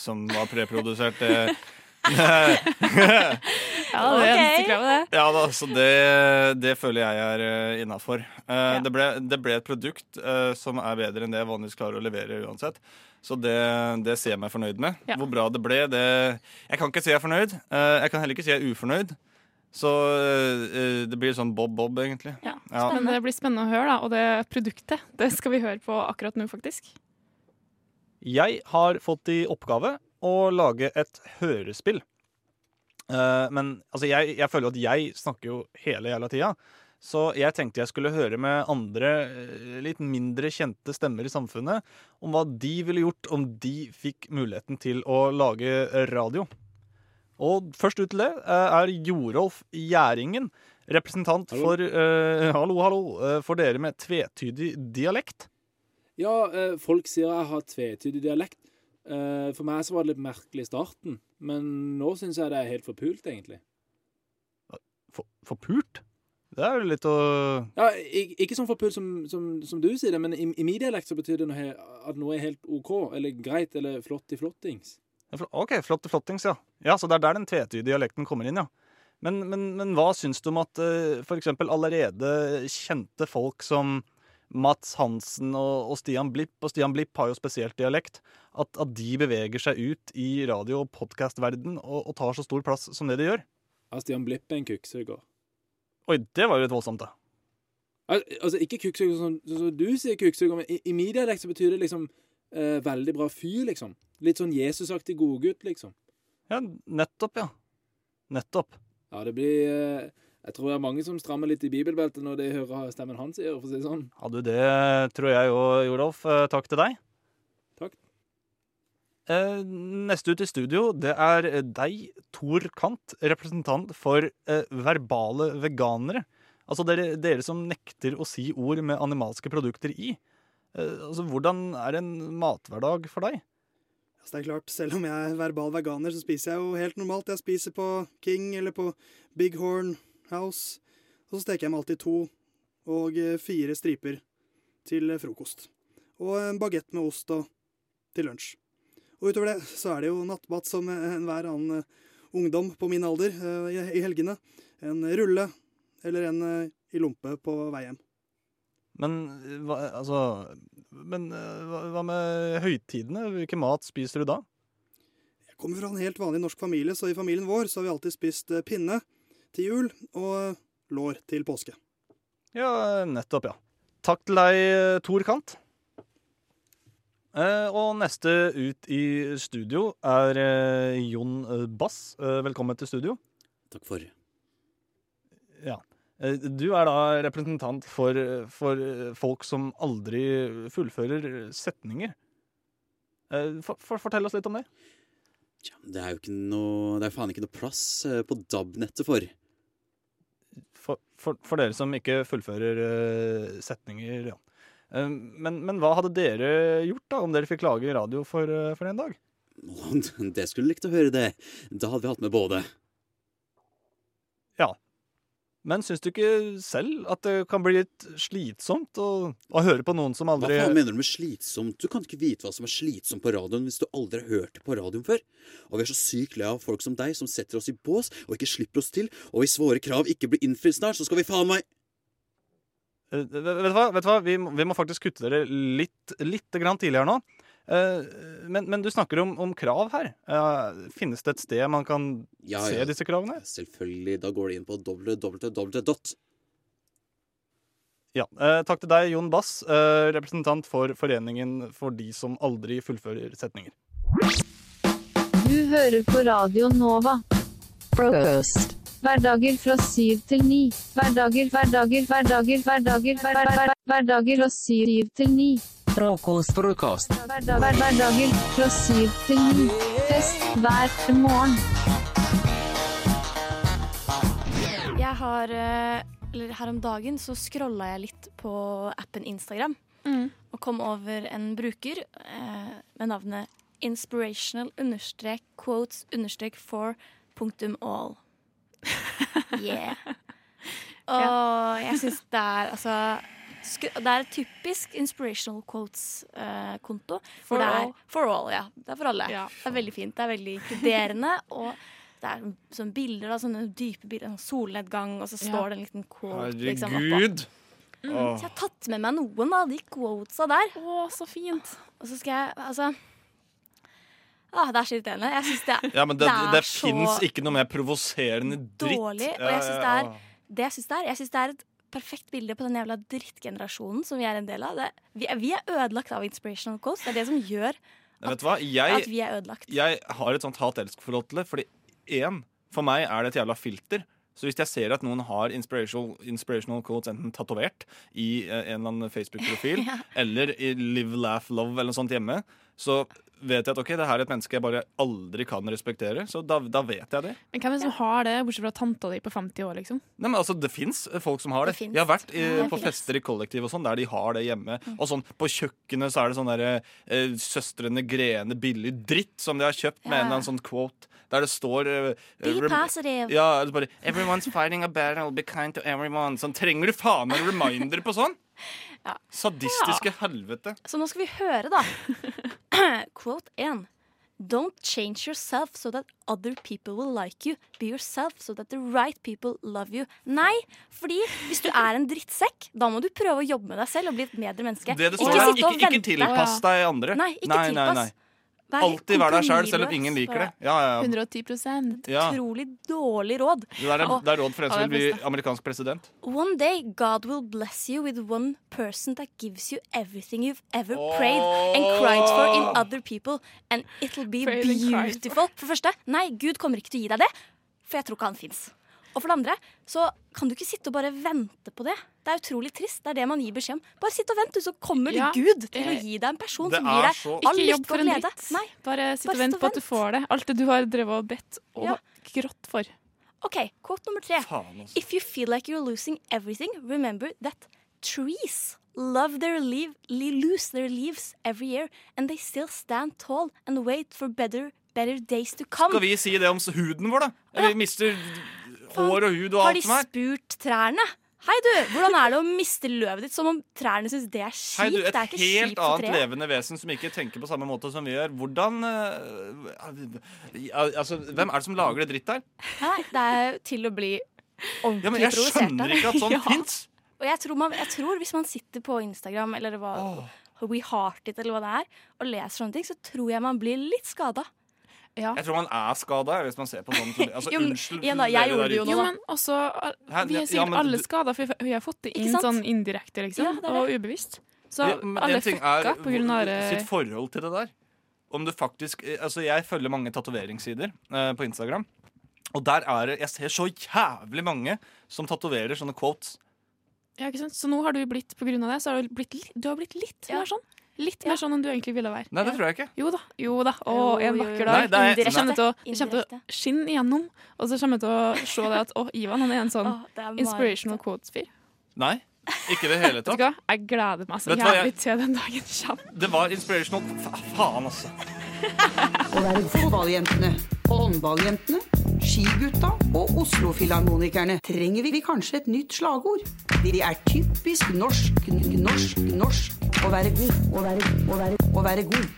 som var preprodusert. eh. Ja, det er eneste det. Ja da, så det, det føler jeg er uh, innafor. det, ble, det ble et produkt uh, som er bedre enn det jeg vanligvis klarer å levere uansett. Så det, det ser jeg meg fornøyd med. Ja. Hvor bra det ble, det Jeg kan ikke si jeg er fornøyd. Uh, jeg kan heller ikke si jeg er ufornøyd. Så eh, det blir sånn bob-bob, egentlig. Ja, Ja. Men det blir spennende å høre, da. Og det produktet det skal vi høre på akkurat nå, faktisk. Jeg har fått i oppgave å lage et hørespill. Uh, men altså, jeg, jeg føler at jeg snakker jo hele jævla tida. Så jeg tenkte jeg skulle høre med andre, eh, litt mindre kjente stemmer i samfunnet om hva de ville gjort om de fikk muligheten til å lage radio. Og først ut til det eh, er Jorolf Gjæringen, representant for uh, Hallo, hallo. for dere med tvetydig dialekt. Ja, folk sier jeg har tvetydig dialekt. Eh, for meg så var det litt merkelig i starten, men nå syns jeg det er helt forpult, egentlig. For, forpult? Det er jo litt å Ja, Ikke, Ikke sånn forpult som, som, som du sier det, men i, i min dialekt så betyr det noe, at noe er helt OK, eller greit, eller flott i flottings. Ja, for, OK, flotte flottings, ja. Ja, Så det er der den tvetydige dialekten kommer inn, ja. Men, men, men hva syns du om at uh, f.eks. allerede kjente folk som Mats Hansen og, og Stian Blipp, og Stian Blipp har jo spesielt dialekt, at, at de beveger seg ut i radio- og podkastverden og, og tar så stor plass som det de gjør? Ja, Stian Blipp er en kukksuger. Oi, det var jo litt voldsomt, da. Al altså, ikke kukksuger som, som du sier kukksuger, men i, i min dialekt så betyr det liksom eh, veldig bra fyr, liksom. Litt sånn Jesusaktig godgutt, liksom. Ja, nettopp, ja. Nettopp. Ja, det blir eh, Jeg tror det er mange som strammer litt i bibelbeltet når de hører stemmen hans sier, for å si det sånn. Ja, du, det tror jeg òg, Jorolf. Eh, Takk til deg. Takk. Eh, neste ut i studio, det er deg, Tor Kant, representant for eh, verbale veganere. Altså dere, dere som nekter å si ord med animalske produkter i. Eh, altså, Hvordan er en mathverdag for deg? Altså, det er klart, Selv om jeg er verbal veganer, så spiser jeg jo helt normalt. Jeg spiser på King eller på Big Horn House. Og så steker jeg meg alltid to og eh, fire striper til eh, frokost. Og en bagett med ost og til lunsj. Og utover det så er det jo nattmat som enhver annen eh, ungdom på min alder eh, i, helgene. En rulle eller en eh, i lompe på vei hjem. Men hva, altså Men eh, hva, hva med høytidene? Hvilken mat spiser du da? Jeg kommer fra en helt vanlig norsk familie, så i familien vår så har vi alltid spist eh, pinne til jul og lår til påske. Ja, nettopp, ja. Takk til deg, Tor Kant. Eh, og neste ut i studio er eh, Jon eh, Bass. Velkommen til studio. Takk for. Ja. Du er da representant for, for folk som aldri fullfører setninger. Eh, For, for, fortell oss litt om det. Det er jo ikke noe Det er faen ikke noe plass på DAB-nettet for. For, for, for dere som ikke fullfører uh, setninger, ja. uh, men, men hva hadde dere gjort da, om dere fikk lage radio for, uh, for en dag? Det skulle likt å høre, det. Da hadde vi hatt med både. Men syns du ikke selv at det kan bli litt slitsomt å, å høre på noen som Hva aldri faen mener du med slitsomt? Du kan ikke vite hva som er slitsomt på radioen hvis du aldri har hørt det på radioen før. Og vi er så sykt lei av folk som deg, som setter oss i bås og ikke slipper oss til. Og hvis våre krav ikke blir innfridd snart, så skal vi faen meg Eh, Vet du hva? Vet du hva? Vi, vi må faktisk kutte dere litt, litt grann tidligere nå. Eh, Men, men du snakker om, om krav her. Uh, Finnes det et sted man kan Ja, se ja. disse kravene? Selvfølgelig. Da går de inn på www. Ja. uh, Takk til deg, Jon Bass, uh, representant for Foreningen for de som aldri fullfører setninger. Du hører på Radio Nova. Frokost. Hverdager fra syv til ni. Hverdager, hverdager, hverdager, hverdager, hverdager, hverdager, hverdager, hverdager fra syv til ni. Frokost, frokost. Hverdag, hver, hverdager fra syv til ni. Fest hver morgen. Jeg har eh, Eller her om dagen så scrolla jeg litt på appen Instagram. Og kom over en bruker eh, med navnet inspirational understrek quotes understrek for punktum all. Yeah. Og jeg syns det er altså Det er typisk inspirational quotes-konto. For er, all. For all, ja. Det er for alle. Det er veldig fint. Det er veldig inkluderende. og det er sånne bilder, da, sånne dype bilder, sånn solnedgang, og så Ja. står det en liten quote. Liksom. Herregud! Mm, oh. så jeg har tatt med meg noen av de quotesa der. Å, så fint. Og så skal jeg Altså ah, Det er så irriterende. Jeg syns det, Ja, men det, er det så fins ikke noe mer provoserende dritt. dårlig. Og jeg syns det er det jeg synes det er, jeg synes det er et perfekt bilde på den jævla drittgenerasjonen som vi er en del av. Det, vi, er, vi er ødelagt av inspirational quotes. Det er det som gjør at? Jeg, at vi er ødelagt. jeg har et sånt hat-elsk-forhold til det. Fordi én, for meg er det et jævla filter. Så hvis jeg ser at noen har inspirational, inspirational quotes enten tatovert i eh, en eller annen Facebook-profil, Ja. eller i Live, Laugh, Love eller noe sånt hjemme, så vet jeg at ok, det her er et menneske jeg bare aldri kan respektere. Så da, da vet jeg det. Men hvem er det som har det, bortsett fra tanta di på 50 år, liksom? Nei, men altså, Det fins folk som har det. Det. Jeg har vært i, Ja, på fester i kollektiv og sånn, der de har det hjemme. Og sånn På kjøkkenet så er det sånn derre eh, Søstrene Grene billig dritt som de har kjøpt med en eller annen sånn quote. Der det står uh, Be positive. Ja, det bare Everyone's fighting a battle, be kind to everyone. Sånn, Trenger du faen meg reminder på sånn? Sadistiske helvete. Så nå skal vi høre, da. Quote 1. Don't change yourself so that other people will like you. Be yourself so that the right people love you. Nei, fordi hvis du er en drittsekk, da må du prøve å jobbe med deg selv og bli et bedre menneske. Det det står ikke, ikke, ikke tilpass deg andre. Nei, ikke tilpass. Vær Alltid vær deg sjøl, selv om ingen liker det. Ja, ja, ja. 110 Ja. Utrolig dårlig råd. Det er, det er råd for en som vil bli amerikansk president. One day God will bless you with one person that gives you everything you've ever prayed and cried for in other people, and it'll be beautiful. For det første, nei, Gud kommer ikke til å gi deg det, for jeg tror ikke han fins. Og for det andre, så kan du ikke sitte og bare vente på det. Det er utrolig trist. Det er det man gir beskjed om. Bare sitt og vent, du, så kommer Ja, Gud til å eh, gi deg en person som gir deg så- all jobb lykke og glede. Nei, Bare sitt Bare og vent på at du får det. Alt det du har drevet og bedt og Ja. grått for. OK, quote nummer tre. Altså. If you feel like you're losing everything, remember that trees love their leave, lose their leaves every year, and they still stand tall and wait for better, better days to come. Skal vi si det om huden vår, da? Vi mister hår og hud og Har alt de som er. spurt trærne? Hei, du! Hvordan er det å miste løvet ditt som om trærne syns det er kjipt? Hei, du, det et er ikke helt kjipt annet levende vesen som ikke tenker på samme måte som vi gjør. Hvordan eh, Altså, hvem er det som lager det dritt der? Nei, det er til å bli ordentlig Ja, men jeg skjønner ikke at sånt Ja. finnes. Og jeg tror, man, jeg tror hvis man sitter på Instagram eller hva, We Heart It eller hva det er, og leser sånne ting, så tror jeg man blir litt skada. Jeg tror man er skada hvis man ser på sånn. Altså, Jo, men- unnskyld. Ja, da, jeg gjorde det jo nå, Jo, da. men også? Vi er Ja, sikkert men alle skada, for vi har fått det inn sånn indirekte, liksom. Ja, det og ubevisst. Så Ja, men alle fucka på grunn av det sitt forhold til det der. Om du faktisk eh, Altså, jeg følger mange tatoveringssider eh, på Instagram. Og der er det Jeg ser så jævlig mange som tatoverer sånne quotes. Ja, ikke sant? Så nå har du blitt, på grunn av det, så har du blitt, du har blitt litt mer sånn. Litt mer sånn enn du egentlig ville være. Nei, det tror jeg ikke. Jo da. jo da Å, en vakker dag. Nei, det er- Det kommer Indirekte. til å, det kommer til å skinne igjennom. Og så kommer jeg til å se det at å, Ivan han er en sånn det er inspirational quotes-fyr. Nei, ikke i det hele Vet du tatt. hva? Jeg gleder meg så Vet du hva, jævlig jeg- til den dagen kommer. Det var inspirational. Fa faen, altså. Å fotballjentene, håndballjentene, skigutta og Oslo-filharmonikerne trenger vi kanskje et nytt slagord. De er typisk norsk, norsk, norsk å være god, å være, å være, å være god.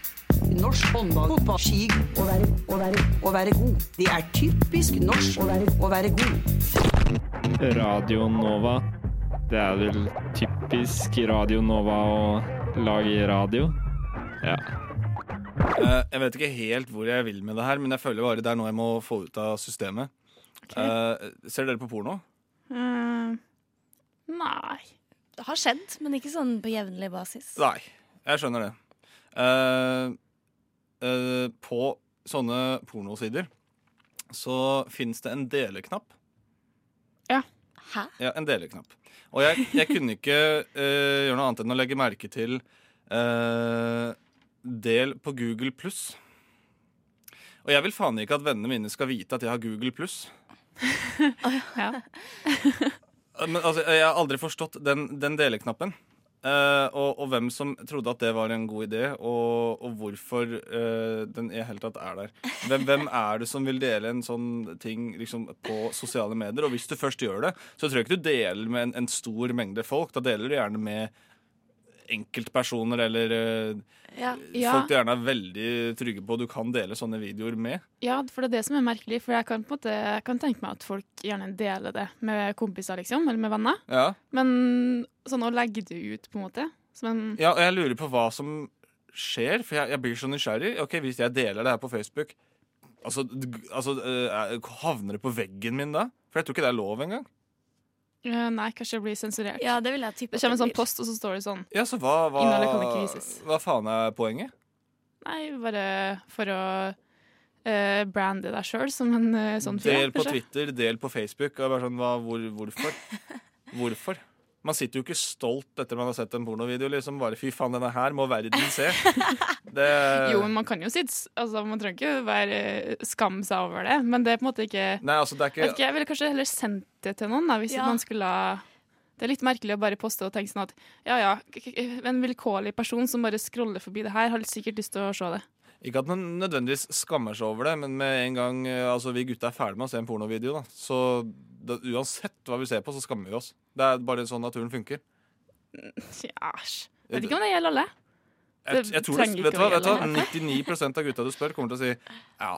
Norsk håndball, fotball, ski, å være, å være, å være god. Det er typisk norsk å være, å være god. Radio Nova. Det er vel typisk Radio Nova å lage radio. Ja. Eh, jeg vet ikke helt hvor jeg vil med det her, men jeg føler bare det er noe jeg må få ut av systemet. Eh, ser dere på porno? Eh, nei. Det har skjedd, men ikke sånn på jevnlig basis. Nei, jeg skjønner det. Uh, uh, på sånne pornosider så fins det en deleknapp. Ja. Hæ? Ja, en deleknapp. Og jeg, jeg kunne ikke gjøre noe annet enn å legge merke til eh, del på Google pluss. Og jeg vil faen ikke at vennene mine skal vite at jeg har Google pluss. ja. Men altså, jeg har aldri forstått den, den deleknappen. Uh, og, og hvem som trodde at det var en god idé, og, og hvorfor uh, den i hele tatt er der. Hvem, hvem er det som vil dele en sånn ting liksom, på sosiale medier? Og hvis du først gjør det, så tror jeg ikke du deler med en, en stor mengde folk. Da deler du gjerne med enkeltpersoner eller eh, Ja. folk du gjerne er veldig trygge på du kan dele sånne videoer med. Ja, for det er det som er merkelig. For jeg kan måte jeg kan tenke meg at folk gjerne deler det med kompiser, liksom, eller med venner. Ja. Men sånn å legge det ut, på en måte en, Ja, og jeg lurer på hva som skjer, for jeg, jeg blir så nysgjerrig. Ok, Hvis jeg deler det her på Facebook, altså, altså eh, havner det på veggen min da? For jeg tror ikke det er lov engang. Eh, Nei, kanskje det blir sensurert. Ja, det vil jeg tippe Det kommer en sånn post, og så står det sånn. Ja, så hva, hva, Innholdet kan ikke vises. hva faen er poenget? Nei, bare for å uh, brande deg sjøl som en uh, sånn fyr. Del på kanskje. Twitter, del på Facebook. Og bare sånn, hva, hvor, hvorfor? Hvorfor? Man sitter jo ikke stolt etter man har sett en pornovideo. liksom Bare 'fy faen, denne her må verden se'. Det, Jo, men man kan jo sitte altså, Man trenger ikke være skamme seg over det, men det er på en måte ikke Nei, altså, det er ikke... vet ikke jeg ville kanskje heller sendt det til noen, da, hvis Ja. man skulle ha Det er litt merkelig å bare poste og tenke sånn at ja ja, en vilkårlig person som bare scroller forbi det her, har sikkert lyst til å se det. Ikke at man nødvendigvis skammer seg over det, men med en gang eh, altså, vi gutta er ferdig med å se en pornovideo, da, så da, uansett hva vi ser på, så skammer vi oss. Det er bare sånn naturen funker. Æsj. Vet ikke om det gjelder alle. Jeg, jeg tror det, vet du hva, vet hva? 99% av gutta du spør, kommer til å si ja.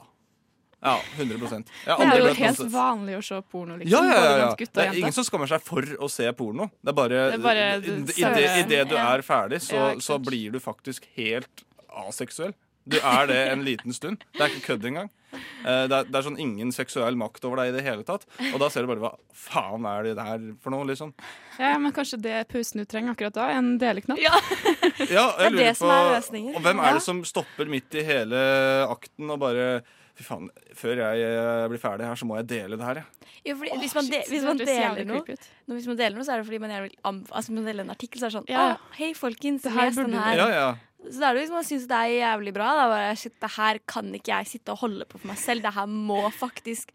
Ja, 100 Jeg Det er jo helt vanlig å se porno, liksom. Ja, ja, ja, ja. Det er ingen som skammer seg for å se porno. Det er bare, Det er bare det i, det, i det du er ferdig, så, så blir du faktisk helt aseksuell. Du er det en liten stund. Det er ikke kødd engang. Eh, Det er, det er sånn ingen seksuell makt over deg i det hele tatt. Og da ser du bare hva faen er det der for noe, liksom. Ja, men kanskje det pausen du trenger akkurat da, er en deleknapp? Ja, Det jeg er lurer det som på er løsningen. Og hvem er det som stopper midt i hele akten og bare Fy faen, før jeg eh, blir ferdig her, så må jeg dele det her, jeg. Ja, fordi hvis, man de, hvis man deler noe, hvis man deler noe, så er det fordi man gjerne vil altså, man deler en artikkel, så er det sånn Ja, ja. Å, hei, folkens, Det her les den her. Ja, ja. Så da er det hvis man syns det er jævlig bra. Da bare, shit, det her kan ikke jeg sitte og holde på for meg selv. Det her må faktisk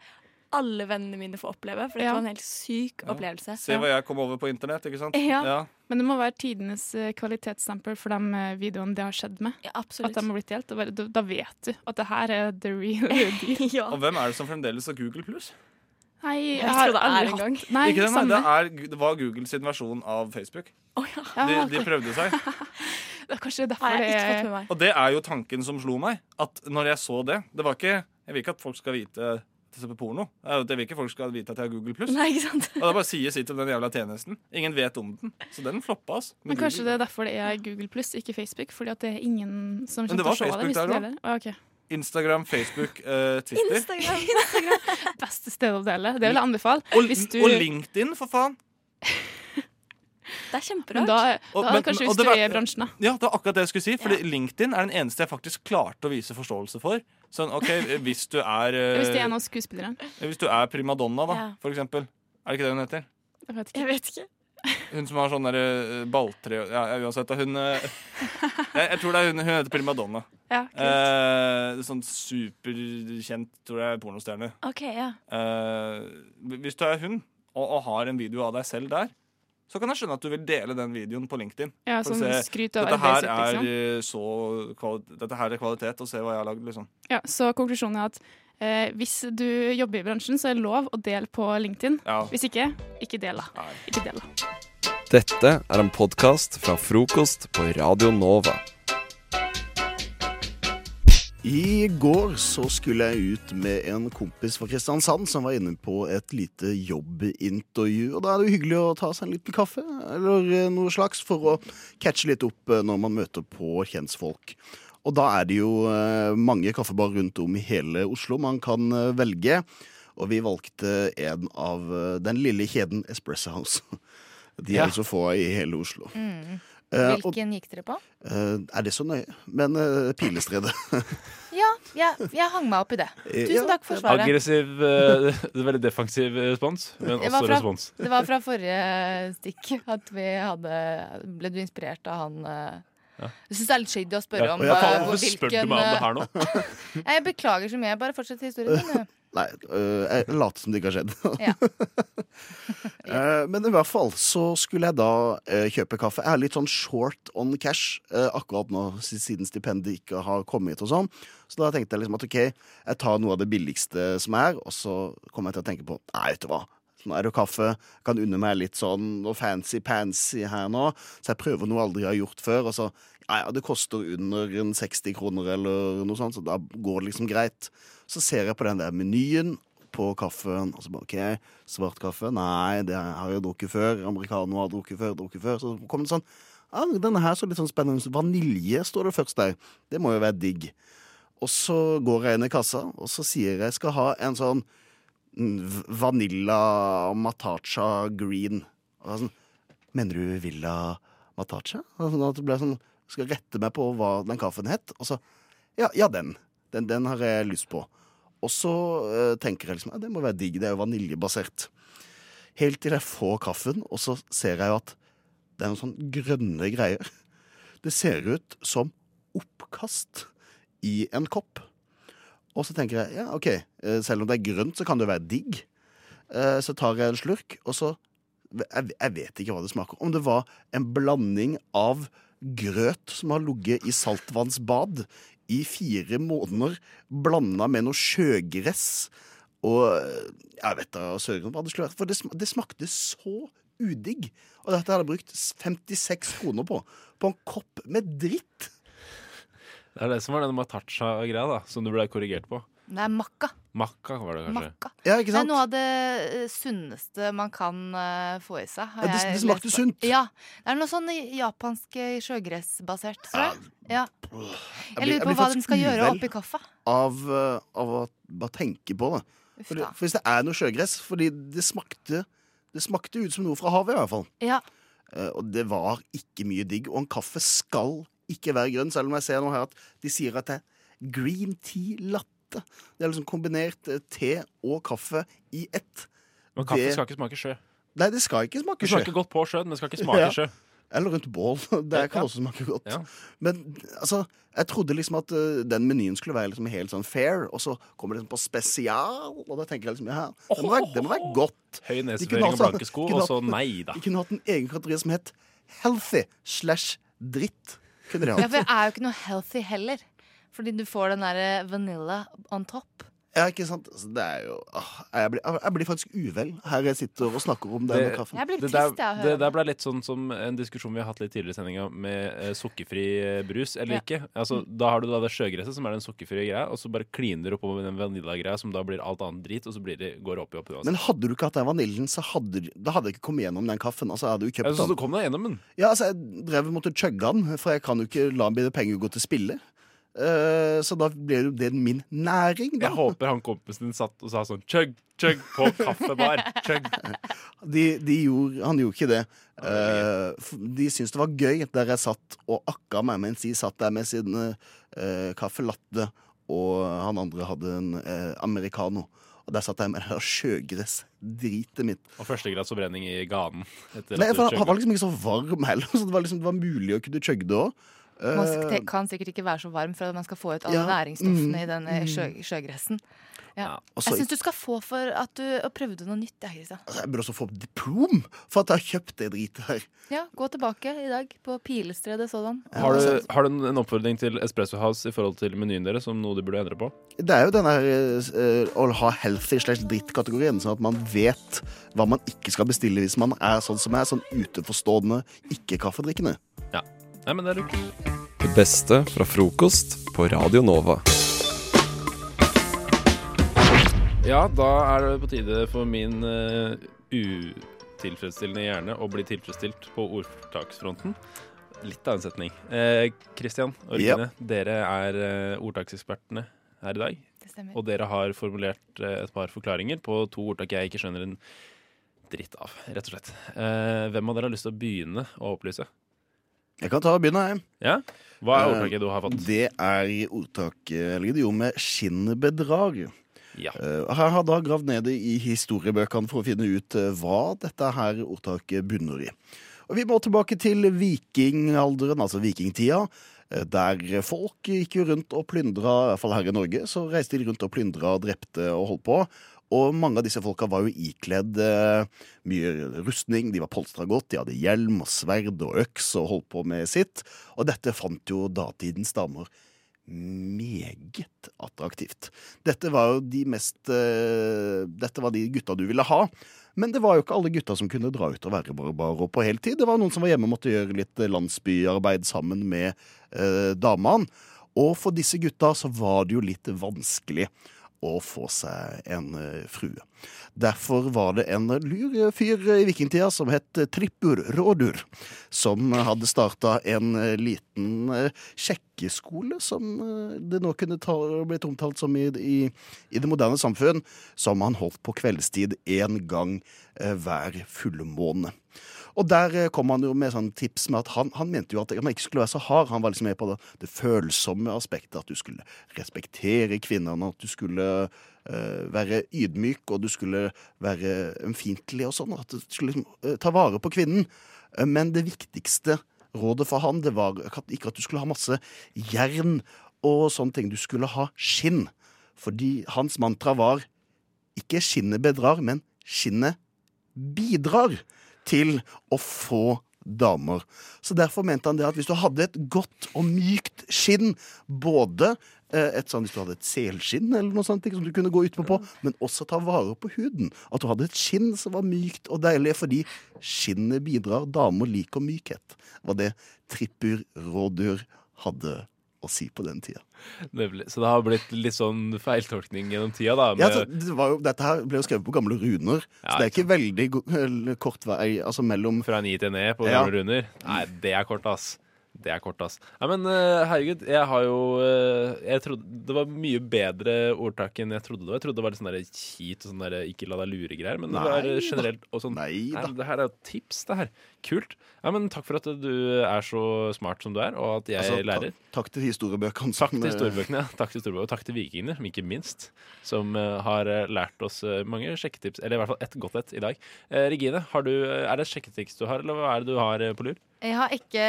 alle vennene mine få oppleve. For det Ja. var en helt syk opplevelse. Se hva jeg kom over på internett, ikke sant? Ja. Men det må være tidenes eh, kvalitetsstempel for de eh, videoene det har skjedd med. absolutt. At de har blitt delt. Da, da vet du at det her er the real deal. Og hvem er det som fremdeles har Google pluss? Nei, Jeg har det er aldri engang. hatt Nei, ikke det, samme. det, er, det var Google sin versjon av Facebook. Ja, De, de prøvde seg. Det er kanskje derfor Nei, jeg det ikke fått med meg. Og det er jo tanken som slo meg. At når jeg så det Det var ikke Jeg vil ikke at folk skal vite at jeg ser på porno. Jeg vil ikke folk skal vite at jeg har Google Pluss. Nei, ikke sant? Og det er bare sier sitt om den jævla tjenesten. Ingen vet om den. Så den floppa, altså. Men kanskje det er derfor det er Google pluss, ikke Facebook? Fordi at det er ingen som Men det kommer var til å se det. Facebook hvis der du også. deler. Ah. Instagram, Facebook, uh, Twitter. Instagram, Instagram. Beste sted å dele. Det vil jeg anbefale. Og, Hvis du, og LinkedIn, for faen! Det er kjemperart. Da, Og- da men- det kanskje hvis du er i bransjen, da. Ja, det var akkurat det jeg skulle si. Fordi LinkedIn er den eneste jeg faktisk klarte å vise forståelse for. Sånn, ok, Hvis du er eh, Hvis du er en av skuespillerne. Hvis du er primadonna, da, Ja. for eksempel. Er det ikke det hun heter? Jeg vet ikke. ikke. Hun som har sånn derre eh, balltre Ja, ja, uansett. da, Hun eh, jeg, jeg tror det er hun, hun heter primadonna. Ja, eh, sånn superkjent, tror jeg, pornostjerne. OK, ja. Eh, hvis du er hun, og, og har en video av deg selv der, så kan jeg skjønne at du vil dele den videoen på LinkedIn. Ja, For sånn se, skryt av dette her er eh, så Dette her er kvalitet, og se hva jeg har lagd, liksom. Ja, så konklusjonen er at eh, hvis du jobber i bransjen, så er det lov å dele på LinkedIn. Ja. Hvis ikke, ikke del, da. Ikke del, da. Dette er en podkast fra frokost på Radio Nova. I går så skulle jeg ut med en kompis fra Kristiansand som var inne på et lite jobbintervju. Og da er det jo hyggelig å ta seg en liten kaffe eller eh, noe slags for å catche litt opp eh, når man møter på kjentfolk. Og da er det jo eh, mange kaffebarer rundt om i hele Oslo man kan velge. Og vi valgte en av den lille kjeden Espresso House. De er Ja. så få i hele Oslo. Mm. Eh, Hvilken gikk dere på? Eh, er det så nøye? Men uh, Pilestredet. Ja, jeg, jeg hang meg opp i det. Eh, Tusen takk for svaret. Aggressiv, eh, veldig defensiv respons, men også fra, respons. det var fra forrige stikk at vi hadde Ble du inspirert av han eh, Ja. Jeg syns det er litt shady å spørre Ja. om Ja, faen, hvilken... hvorfor spør du meg om det her nå? eh, Jeg beklager så mye. Bare fortsett historien din. Nei, øh, jeg later som det ikke har skjedd. Ja. Eh, Men i hvert fall så skulle jeg da eh, kjøpe kaffe. Jeg er litt sånn short on cash eh, akkurat nå, siden stipendet ikke har kommet og sånn. Så da tenkte jeg liksom at ok, jeg tar noe av det billigste som er, og så kommer jeg til å tenke på Nei, vet du hva. Nå er det kaffe. Jeg kan unne meg litt sånn noe fancy-pansy her nå. Så jeg prøver noe jeg aldri har gjort før. Og så ja, ja, det koster under en 60 kroner eller noe sånt, så da går det liksom greit. Så ser jeg på den der menyen på kaffen, og så bare OK, svart kaffe? Nei, det har jeg drukket før. Americano har drukket før, drukket før. Så kommer det sånn ja, denne her så litt sånn spennende. Vanilje står det først der. Det må jo være digg. Og så går jeg inn i kassa, og så sier jeg skal ha en sånn mm, Vanilla Matacha Green. Og sånn, Mener du Villa Matacha? Sånn at det ble sånn, skal rette meg på hva den kaffen het. Og så Ja, ja den. den. Den har jeg lyst på. Og så uh, tenker jeg liksom at det må være digg. Det er jo vaniljebasert. Helt til jeg får kaffen, og så ser jeg jo at det er noen sånn grønne greier. Det ser ut som oppkast i en kopp. Og så tenker jeg ja, OK, eh, selv om det er grønt, så kan det jo være digg. Eh, Så tar jeg en slurk, og så jeg, jeg vet ikke hva det smaker. Om det var en blanding av grøt som har ligget i saltvannsbad i fire måneder, blanda med noe sjøgress og Jeg vet da søren hva det skulle være. For det, sm- det smakte så udigg. Og dette hadde jeg brukt 56 kroner på. På en kopp med dritt. Det er det som var den matacha-greia, da, som du ble korrigert på. Det er makka. Makka var det kanskje. Makka. Ja, ikke Det er noe av det eh, sunneste man kan uh, få i seg. har Ja, det- det smakte lest sunt. Ja. Det er noe sånn japansk eh, sjøgressbasert, tror jeg. Ja. Jeg lurer på hva den skal gjøre oppi kaffe. Av, av å bare tenke på det. For, det. for hvis det er noe sjøgress Fordi det smakte Det smakte ut som noe fra havet, i hvert fall. Ja. Uh, og det var ikke mye digg. Og en kaffe skal ikke være grønn, selv om jeg ser nå her at de sier at det er green tea latte. Det er liksom kombinert eh, te og kaffe i ett. Men kaffe Det- skal ikke smake sjø. Nei, det skal ikke smake sjø. Det smaker godt på sjøen, men det skal ikke smake Ja. sjø. Eller rundt bål. Det kan Ja. også smake godt. Ja. Men altså, jeg trodde liksom at uh, den menyen skulle være liksom helt sånn fair, og så kommer det liksom på spesial, og da tenker jeg liksom ja, det må være, det må være godt. Høy nesevering og altså- blanke sko, og så nei da. De kunne hatt en egen kategori som het healthy slash dritt. Kunne de Ja, for det er jo ikke noe healthy heller. Fordi du får den derre vanilla on top. Ja, ikke sant? Altså, det er jo åh, jeg, blir, jeg blir faktisk uvel her jeg sitter og snakker om denne kaffen. det der, det der ble litt sånn som en diskusjon vi har hatt litt tidligere i sendinga med eh, sukkerfri eh, brus eller Ja. ikke. Altså, Da har du da det sjøgresset, som er den sukkerfrie greia, og så bare kliner du oppover med den vaniljagreia, som da blir alt annet drit, og så blir det, går det opp i opp. Men hadde du ikke hatt den vaniljen, så hadde, da hadde jeg ikke kommet gjennom den kaffen. Altså, jeg hadde jo kjøpt Jeg så, den. du kom deg gjennom den. Ja, altså, jeg drev og måtte chugge den, for jeg kan jo ikke la mine penger gå til spille. Eh, så da ble jo det min næring, da. Jeg håper han kompisen din satt og sa sånn chug, chug på kaffebar. Chug. De, de gjorde, han gjorde ikke det. Okay. f- de syntes det var gøy der jeg satt og akka meg mens de satt der med sin uh, caffè latte, og han andre hadde en uh, americano. Og der satt jeg med det der sjøgress-dritet mitt. Og førstegradsforbrenning i ganen. etter Nei, for han, han var liksom ikke så varm heller, så det var, liksom, det var mulig å kunne chugge det òg. Man kan sikkert ikke være så varm for at man skal få ut alle Ja, næringsstoffene mm, i den eh, mm. sjø, sjøgressen. Ja. Jeg syns du skal få for at du prøvde noe nytt. Jeg. Altså, jeg burde også få diplom for at jeg har kjøpt det dritet her. Ja, Gå tilbake i dag på Pilestredet sådan. Har du, har du en- oppfordring til Espresso House i forhold til menyen deres, som noe de burde endre på? Det er jo den der eh, å ha healthy slash dritt-kategorien, sånn at man vet hva man ikke skal bestille hvis man er sånn som jeg, sånn utenforstående, ikke-kaffedrikkende. Ja. Nei, men det er lurt. Det beste fra frokost på Radio Nova. Ja, da er det på tide for min eh, utilfredsstillende hjerne å bli tilfredsstilt på ordtaksfronten. Litt av en setning. Eh, og Ja. yep. dere er uh, ordtaksekspertene her i dag. Det stemmer. Og dere har formulert uh, et par forklaringer på to ordtak jeg ikke skjønner en dritt av, rett og slett. Uh, hvem av dere har lyst til å begynne å opplyse? Jeg kan ta og begynne, jeg. Ja? Hva er Eh, ordtaket du har fått? Det er ordtaket eller idiom med skinnbedrag. Ja. Eh, Her har da gravd ned i historiebøkene for å finne ut eh, hva dette her ordtaket bunner i. Og Vi må tilbake til vikingalderen, altså vikingtida. Der folk gikk jo rundt og plyndra, i hvert fall her i Norge, så reiste de rundt og plyndra, drepte og holdt på. Og mange av disse folka var jo ikledd eh, mye rustning, de var polstra godt, de hadde hjelm og sverd og øks og holdt på med sitt. Og dette fant jo datidens damer meget attraktivt. Dette var jo de mest eh, Dette var de gutta du ville ha. Men det var jo ikke alle gutta som kunne dra ut og være barbarer på heltid. Det var noen som var hjemme og måtte gjøre litt eh, landsbyarbeid sammen med eh, damene. Og for disse gutta så var det jo litt vanskelig å få seg en eh, frue. Derfor var det en lur fyr i vikingtida som het Trippur Rådur, som hadde starta en eh, liten sjekkeskole, som eh, det nå kunne ta, blitt omtalt som i, i, i det moderne samfunn, som han holdt på kveldstid én gang hver fullmåne. Og der eh, kom han jo med sånn tips med at han, han mente jo at man ikke skulle være så hard. Han var liksom med på det, det følsomme aspektet, at du skulle respektere kvinnene, at du skulle uh, være ydmyk, og du skulle være ømfintlig og sånn. At du skulle liksom uh, ta vare på kvinnen. Uh, Men det viktigste rådet for han, det var ikke at du skulle ha masse jern og sånne ting. Du skulle ha skinn. Fordi hans mantra var ikke skinnet bedrar, men skinnet bidrar til å få damer. Så derfor mente han det at hvis du hadde et godt og mykt skinn, både eh, et sånn, hvis du hadde et selskinn eller noe sånt ikke, som du kunne gå utpå på, men også ta vare på huden. At du hadde et skinn som var mykt og deilig, fordi skinnet bidrar. Damer liker mykhet. var det Trippur Rådyr hadde å si på den tida. Nemlig. Så det har blitt litt sånn feiltolkning gjennom tida, da. Ja, Med, altså, det var jo, dette her ble jo skrevet på gamle runer, så det er ikke veldig kort vei altså mellom Fra ni til ned på Ja. gamle runer? Nei, det er kort, ass. Det er kort, ass. Nei, men eh, herregud, jeg har jo eh, Jeg trodde Det var mye bedre ordtak enn jeg trodde det var. Jeg trodde det var litt sånn der kjipt og sånn der ikke la deg lure-greier, men det var eh, generelt og sånn Nei da. Det her er jo tips, det her. Kult. Ja, men takk for at du er så smart som du er, og at jeg Altså, ta- lærer. Takk til historiebøkene. Takk til eh, historiebøkene, ja. Takk til historiebøkene, og takk til vikingene, ikke minst, som uh, har eh, lært oss eh, mange sjekketips, eller i hvert fall ett godt et i dag. Eh, Regine, har du, er det et sjekketriks du har, eller hva er det du har eh, på lur? Jeg har ikke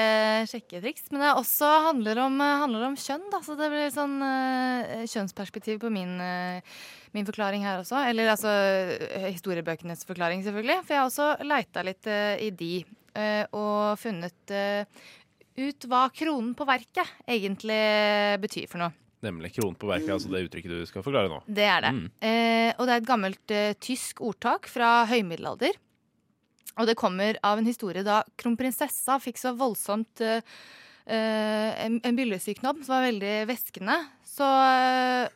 sjekketriks, men det også handler om, handler om kjønn. Da. Så det blir sånn uh, kjønnsperspektiv på min, uh, min forklaring her også. Eller altså eh, historiebøkenes forklaring, selvfølgelig. For jeg har også leita litt uh, i de, eh, og funnet eh, ut hva kronen på verket egentlig betyr for noe. Nemlig. Kronen på verket, altså det uttrykket du skal forklare nå. Det er det. Mm. Eh, og det er et gammelt eh, tysk ordtak fra høymiddelalder. Og det kommer av en historie da kronprinsessa fikk så voldsomt eh, eh, en, en byllesykdom som var veldig væskende, så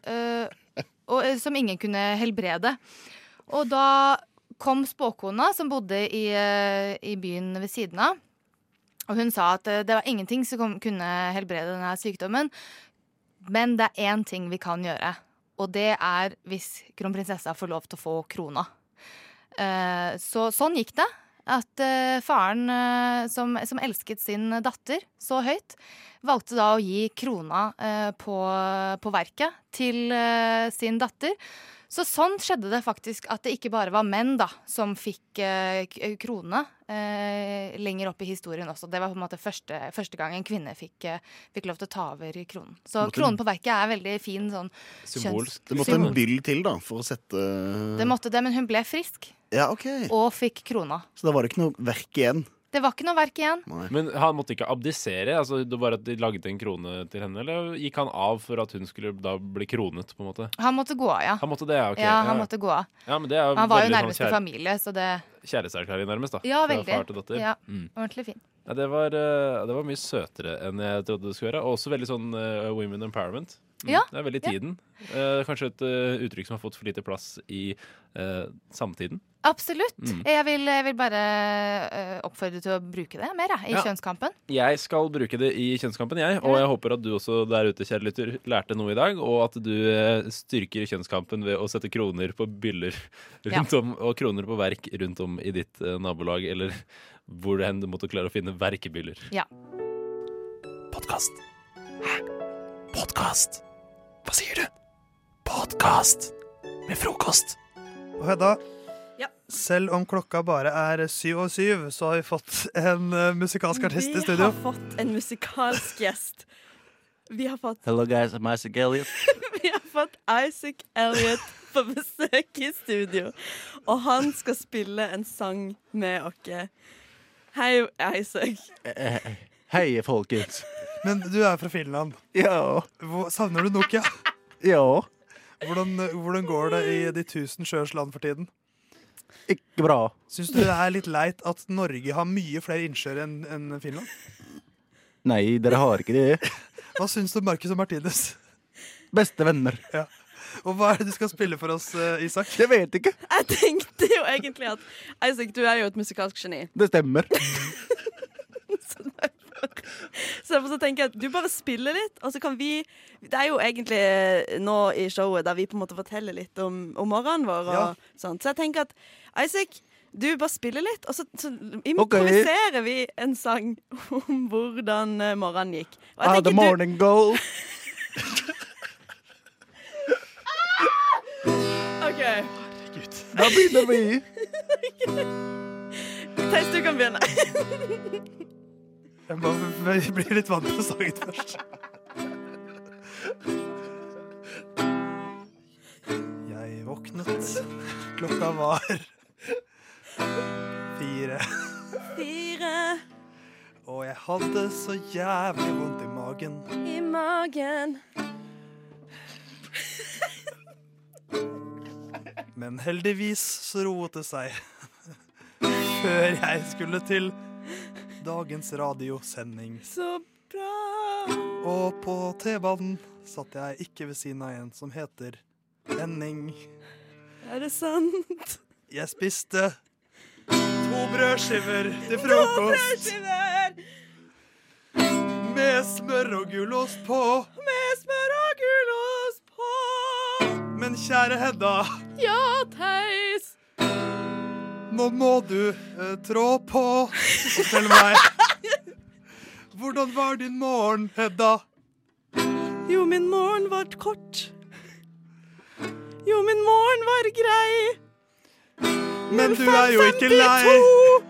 eh, og, eh, Som ingen kunne helbrede. Og da kom spåkona, som bodde i, eh, i byen ved siden av. Og hun sa at eh, det var ingenting som kom, kunne helbrede denne sykdommen. Men det er én ting vi kan gjøre, og det er hvis kronprinsessa får lov til å få krona. Eh, så sånn gikk det. At faren, som, som elsket sin datter så høyt, valgte da å gi krona på, på verket til sin datter. Så sånn skjedde det faktisk at det ikke bare var menn da som fikk eh, krone eh, lenger opp i historien også. Det var på en måte første, første gang en kvinne fikk, eh, fikk lov til å ta over kronen. Så Måtte- kronen på verket er veldig fin sånn kjønns- Det måtte en symbol. byll til, da, for å sette Det måtte det, men hun ble frisk Ja, ok. og fikk krona. Så da var det ikke noe verk igjen. Det var ikke noe verk igjen. Men han måtte ikke abdisere? Altså, det var at De laget en krone til henne, eller gikk han av for at hun skulle da bli kronet? på en måte? Han måtte gå av, ja. Han måtte det, ja, ok. Ja, han måtte gå av. Ja, men det er Han var jo nærmeste sånn nærmeste kjære- familie, så det Kjæresteerklæring, nærmest. da Ja, Fra veldig. far til datter. Ja, Mm. Ordentlig fin. Ja, det, var, eh, det var mye søtere enn jeg trodde det skulle være. Og også veldig sånn eh, women empowerment. Mm, Ja, Det er veldig ja. tiden. Eh, kanskje et eh, uttrykk som har fått for lite plass i eh, samtiden. Absolutt. Mm. Jeg, vil, jeg vil bare eh, oppfordre til å bruke det mer jeg, i Ja. kjønnskampen. Jeg skal bruke det i Kjønnskampen, jeg. Og jeg håper at du også der ute, kjære lytter, lærte noe i dag. Og at du eh, styrker Kjønnskampen ved å sette kroner på byller rundt om, og kroner på verk rundt om i ditt eh, nabolag, eller hvor hen du måtte klare å finne verkebyller. Ja. Podkast. Hæ? Podkast? Hva sier du? Podkast med frokost. Og Hedda, selv om klokka bare er syv og syv, så har vi fått en uh, musikalsk artist i studio. Vi har fått en musikalsk gjest. Vi har fått, Hello guys, I'm Isaac Elliot. vi har fått Isaac Elliot på besøk i studio. Og han skal spille en sang med oss. Hei, Isaac. Hei folkens. Men du er fra Finland. Ja. Hvor, savner du Nokia? Ja. Hvordan, hvordan går det i de tusen sjøers land for tiden? Ikke bra. Syns du det er litt leit at Norge har mye flere innsjøer enn en Finland? Nei, dere har ikke det. Hva syns du om Marcus og Martinus? Beste venner. Ja. Og hva er det du skal spille for oss, eh, Isak? Jeg vet ikke. Jeg tenkte jo egentlig at Isaac, du er jo et musikalsk geni. Det stemmer. Så derfor så tenker jeg at du bare spiller litt, og så kan vi Det er jo egentlig nå i showet der vi på en måte forteller litt om, om morgenen vår. Og Ja. sånt. Så jeg tenker at Isaac, du bare spiller litt, og så, så improviserer vi en sang om hvordan eh, morgenen gikk. Og jeg Ah, the morning goal. Da begynner vi. Theis, du kan begynne. Jeg må b- bli litt vant til sangen først. Jeg våknet. Klokka var fire. Fire Og jeg hadde så jævlig vondt i magen. i magen. Men heldigvis så roet det seg. Før jeg skulle til dagens radiosending. Så bra. Og på T-banen satt jeg ikke ved siden av en som heter Henning. Er det sant? Jeg spiste to brødskiver til frokost To Brødskiver med smør og gulost på. med smør og gulost. Men kjære Hedda, Ja, Theis. nå må du eh, trå på og fortelle meg. Hvordan var din morgen, Hedda? Jo, min morgen var kort. Jo, min morgen var grei. Men du er jo ikke lei. 5.52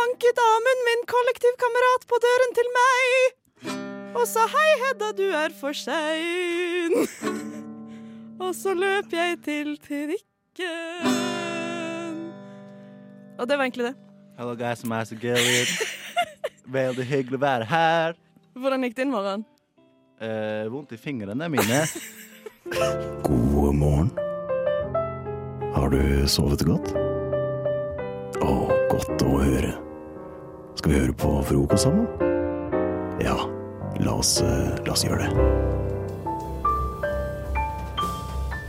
banket damen min kollektivkamerat på døren til meg og sa hei, Hedda, du er for sein. Og så løp jeg til trikken. Og det var egentlig det. Hello guys, I'm Isaac Elliot. Veldig hyggelig å være her. Hvordan gikk din morgen? eh, vondt i fingrene mine. God morgen. Har du sovet godt? Å, godt å høre. Skal vi høre på frokost sammen? Ja, la oss, eh, la oss gjøre det.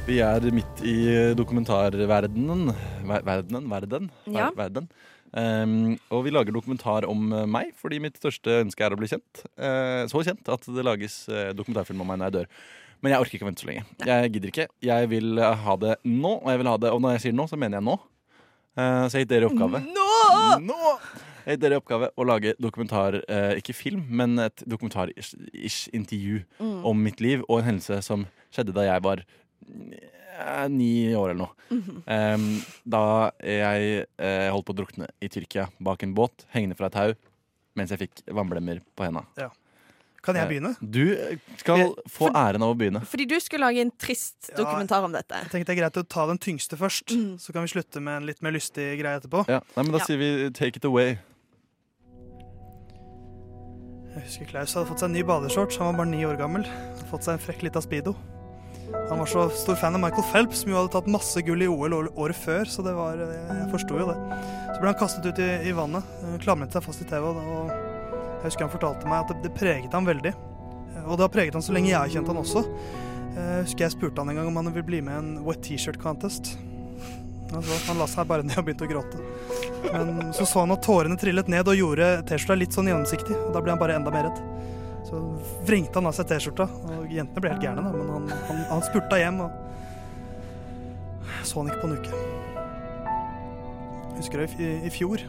Vi er midt i dokumentarverdenen. Ver- Verdenen? Verden? Ver- Ja. Verden. Um, og vi lager dokumentar om eh, meg, fordi mitt største ønske er å bli kjent. Uh, så kjent at det lages eh, dokumentarfilm om meg når jeg dør. Men jeg orker ikke å vente så lenge. Jeg gidder ikke. Jeg vil ha det nå, og jeg vil ha det Og når jeg sier nå, så mener jeg nå. Uh, så jeg gitt dere i oppgave. Nå! nå! Jeg gitt dere i oppgave å lage dokumentar, uh, ikke film, men et dokumentar-ish intervju Mm. om mitt liv og en hendelse som skjedde da jeg var ni år eller noe. Mhm. Em, da jeg eh, holdt på å drukne i Tyrkia bak en båt, hengende fra et tau, mens jeg fikk vannblemmer på henda. Ja. Kan jeg Eh, begynne? Du skal få æren av å begynne. Fordi du skulle lage en trist dokumentar om dette. Jeg tenkte det er greit å ta den tyngste først, så kan vi slutte med en litt mer lystig greie etterpå. Ja, nei, men Da Ja. sier vi 'take it away'. Jeg husker Klaus hadde fått seg en ny badeshorts. Han var bare ni år gammel. Hadde fått seg en frekk lita speedo. Han var så stor fan av Michael Phelps, som jo hadde tatt masse gull i OL året før, så det var Jeg forsto jo det. Så ble han kastet ut i, i vannet, eh, klamret seg fast i TV, og jeg husker han fortalte meg at det, det preget ham veldig. Eh, Og det har preget han så lenge jeg har kjent han også. Eh, Jeg husker jeg spurte han en gang om han ville bli med i en wet T-shirt contest. Altså, han la seg bare ned og begynte å gråte. Men så så han at tårene trillet ned og gjorde T-skjorta litt sånn gjennomsiktig. Og da ble han bare enda mer redd. Så vrengte han av seg T-skjorta, og jentene ble helt gærne, da. Men han, han, han spurta hjem og så han ikke på en uke. Husker jeg i, fjor.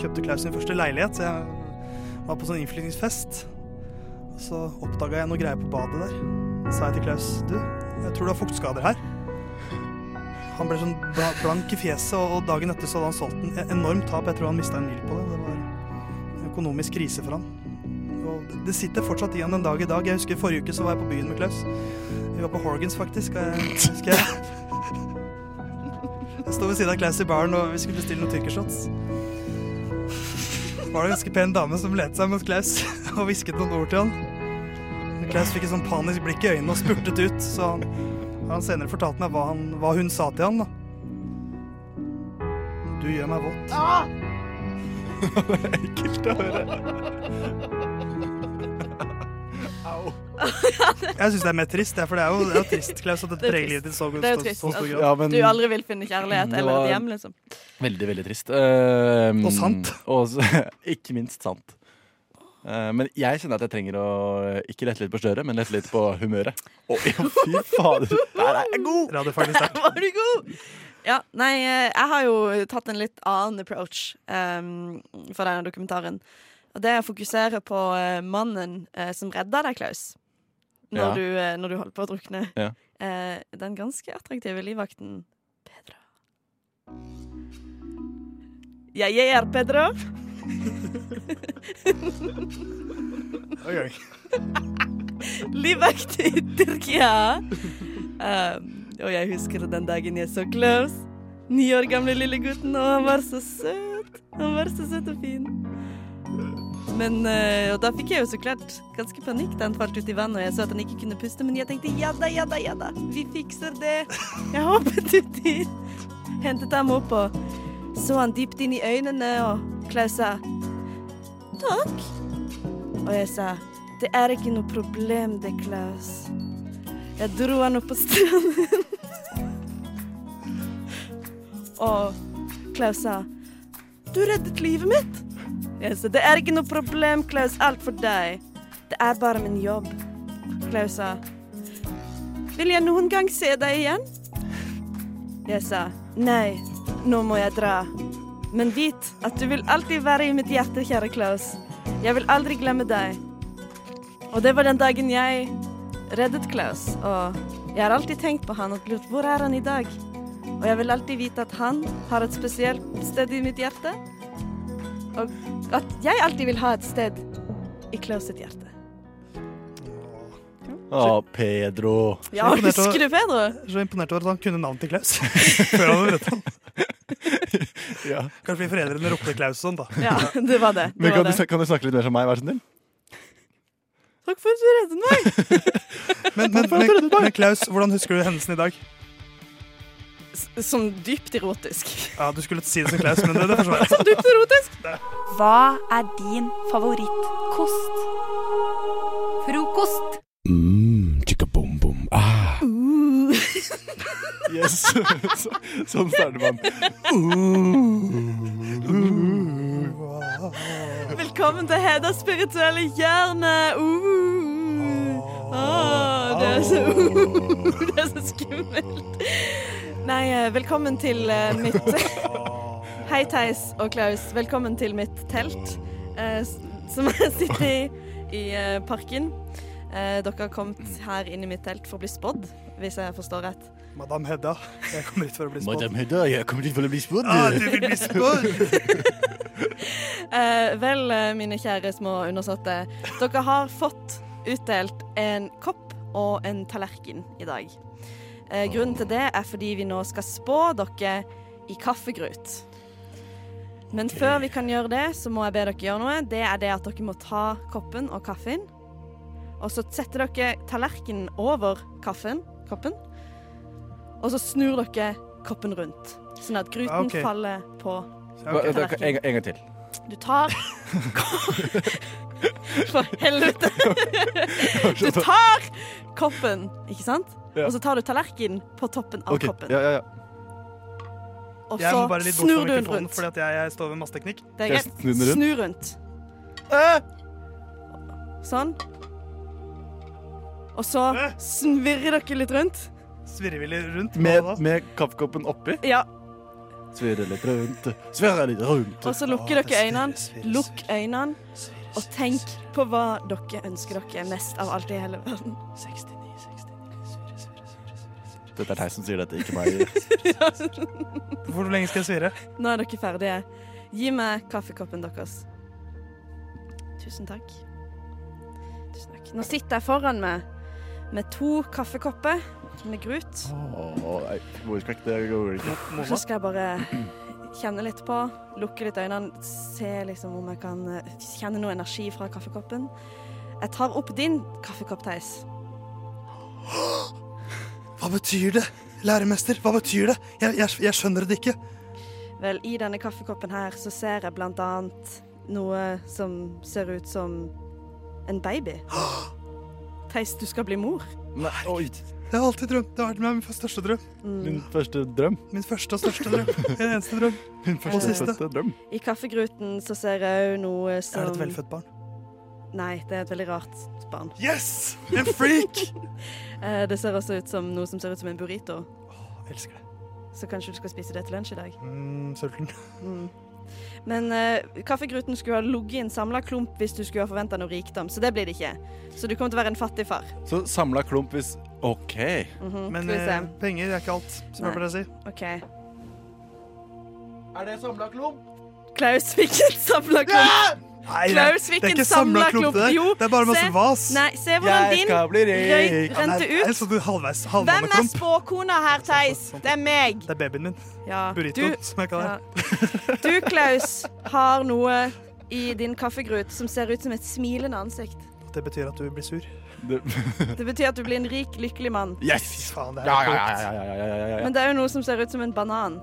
Kjøpte Klaus sin første leilighet, så jeg var på sånn innflyttingsfest. Så oppdaga jeg noe greier på badet der. Så sa jeg til Klaus du, jeg tror du har fuktskader her. Han ble sånn blank i fjeset, og dagen etter så hadde han solgt en e- enormt tap. Jeg tror han mista en mil på det. Det var økonomisk krise for han. Og det- det sitter fortsatt i han en dag i dag. Jeg husker Forrige uke så var jeg på byen med Klaus. Vi var på Horgans, faktisk. Jeg husker jeg Jeg sto ved siden av Klaus i baren, og vi skulle bestille noen tyrkershots. var det en ganske pen dame som lette seg mot Klaus og hvisket noen ord til han. Klaus fikk et sånn panisk blikk i øynene og spurtet ut, så han, han senere fortalte meg hva, han, hva hun sa til han. da. Du gjør meg våt. Ekkelt å høre. Jeg syns det er mer trist, det, for det er jo, det er jo trist, Klaus, at Det er preger livet ditt så Det er jo så- trist. så stor grad. Ja, men- Du aldri vil finne kjærlighet eller et hjem, liksom. Veldig, veldig trist. Uh, Og sant. og ikke minst sant. Eh, men jeg kjenner at jeg trenger å ikke lette litt på støret, men lette litt på humøret. Å, ja, fy fader, der er jeg god! Der. Var du god? Ja, nei, eh, jeg har jo tatt en litt annen approach um, for denne dokumentaren. Og det er å fokusere på eh, mannen uh, som redda deg, Klaus. Når, Ja. du, eh, når du holder på å drukne. Ja. Eh, den ganske attraktive livvakten Pedro. Ja, jeg er Pedro. Oi. Livvakt i Tyrkia. Um, og jeg husker den dagen jeg så Klaus. Ni år gamle lille gutten, og han var så søt. Han var så søt og fin. Men Og da fikk jeg jo så klart ganske panikk da han falt ut i vannet, og jeg så at han ikke kunne puste, men jeg tenkte ja da, ja da, ja da. Vi fikser det. Jeg hoppet uti, hentet ham opp og så han dypt inn i øynene, og Klaus sa takk. Og jeg sa det er ikke noe problem, det, Klaus. Jeg dro han opp på stranden. Og Klaus sa du reddet livet mitt. Jeg sa det er ikke noe problem, Klaus. Alt for deg. Det er bare min jobb. Klaus sa vil jeg noen gang se deg igjen? Jeg sa nei, nå må jeg dra. Men vit at du vil alltid være i mitt hjerte, kjære Klaus. Jeg vil aldri glemme deg. Og det var den dagen jeg reddet Klaus. Og jeg har alltid tenkt på han og lurt hvor er han i dag? Og jeg vil alltid vite at han har et spesielt sted i mitt hjerte. Og at jeg alltid vil ha et sted i hjerte. Å, Pedro. Ja, husker du Pedro? Så imponert over at han kunne navnet til Klaus. Før han hadde han. Ja. Kanskje vi foreldrene ropte Klaus sånn, da. Ja, det var det. det, Men var kan, du, det. kan du snakke litt mer som meg, vær så snill? Takk for at du reddet meg. Men, men, men, men Klaus, hvordan husker du hendelsen i dag? Som dypt erotisk. Ja, Du skulle si det som Klaus, men det, det forsvant. Som dypt erotisk. Hva er din favorittkost? Frokost. Mm, chicka bom bom. Ah. Yes. Så, sånn starter man. Velkommen til Hedas spirituelle hjørne. Uh. Ah, det, er så, uh, det er så skummelt. Nei, eh, velkommen til uh, mitt Hei, Theis og Klaus. Velkommen til mitt telt, uh, som jeg sitter i i uh, parken. Eh, dere har kommet her inn i mitt telt for å bli spådd, hvis jeg forstår rett. Madam Hedda, jeg kommer hit for å bli spådd. Madam Hedda, jeg kommer hit for å bli spådd. Ah, du vil bli spådd! Eh, vel, mine kjære små undersåtte. Dere har fått utdelt en kopp og en tallerken i dag. Eh, grunnen til det er fordi vi nå skal spå dere i kaffegrut. Men før vi kan gjøre det, så må jeg be dere gjøre noe. Det er det at dere må ta koppen og kaffen. Og så setter dere tallerkenen over kaffen, koppen. Og så snur dere koppen rundt, sånn at gruten okay. faller på En, tallerkenen. en gang til. Du tar For helvete! Du tar koppen, ikke sant? Ja. Og så tar du tallerkenen på toppen av okay. koppen. Ja, ja, ja. Og så snur du den rundt. fordi at jeg, jeg står ved masseteknikk. Det er greit. snu rundt? Snur rundt. Sånn. Og så svirrer dere litt rundt. Svirrer vi litt rundt? Med, med kaffekoppen oppi? Ja. Svirre litt rundt, svirre litt rundt. Og så lukker dere øynene. Lukk øynene. Og tenk på hva dere ønsker dere mest av alt i hele verden. Dette er deg som sier dette, ikke meg. Hvor lenge skal jeg svire? Nå er dere ferdige. Gi meg kaffekoppen deres. Tusen takk. Tusen takk. Nå sitter jeg foran meg med to kaffekopper med grut. Åh, nei, det går ikke. Så skal jeg bare kjenne litt på, lukke litt øynene, se liksom om jeg kan eh, kjenne noe energi fra kaffekoppen. Jeg tar opp din kaffekopp, Theis. Hva betyr det? Læremester, hva betyr det? Jeg, jeg, jeg skjønner det ikke. Vel, i denne kaffekoppen her så ser jeg blant annet noe som ser ut som en baby. Theis, du skal bli mor. Nei, oi. Jeg har alltid drømt. Det har vært min største drøm. Min første drøm. Min første og største drøm. Min eneste drøm. Min Og første siste. fødte drøm. I kaffegruten så ser jeg òg noe som Er det et velfødt barn? Nei, det er et veldig rart barn. Yes! En freak! Eh, det ser også ut som noe som ser ut som en burrito. Elsker det. Så kanskje du skal spise det til lunsj i dag. Mm, sulten. Mm. Men uh, kaffegruten skulle ha ligget i en samla klump hvis du skulle ha forventa noe rikdom, så det blir det ikke. Så du kommer til å være en fattig far. Så samla klump hvis OK. Mhm, Men skal vi eh, penger er ikke alt, som jeg pleier å si. Okay. Er det samla klump? Klaus fikk en samla klump. Nei, Klaus fikk det er en samla klump, klump. det. Jo, Det er bare masse se. vas. Nei, se hvordan din Ja, rente nei, En ut. sånn halvveis Hvem er spåkona her, Theis? Det er meg. Det er babyen min. Ja, Burrito, du- som jeg kaller Ja. Du, Klaus, har noe i din kaffegrut som ser ut som et smilende ansikt. det. Det betyr at du blir sur. Det, Det betyr at du blir en rik, lykkelig mann. yes! Faen, det er Ja, ja, ja, ja, ja, ja, ja, ja. Men det er jo noe som ser ut som en banan.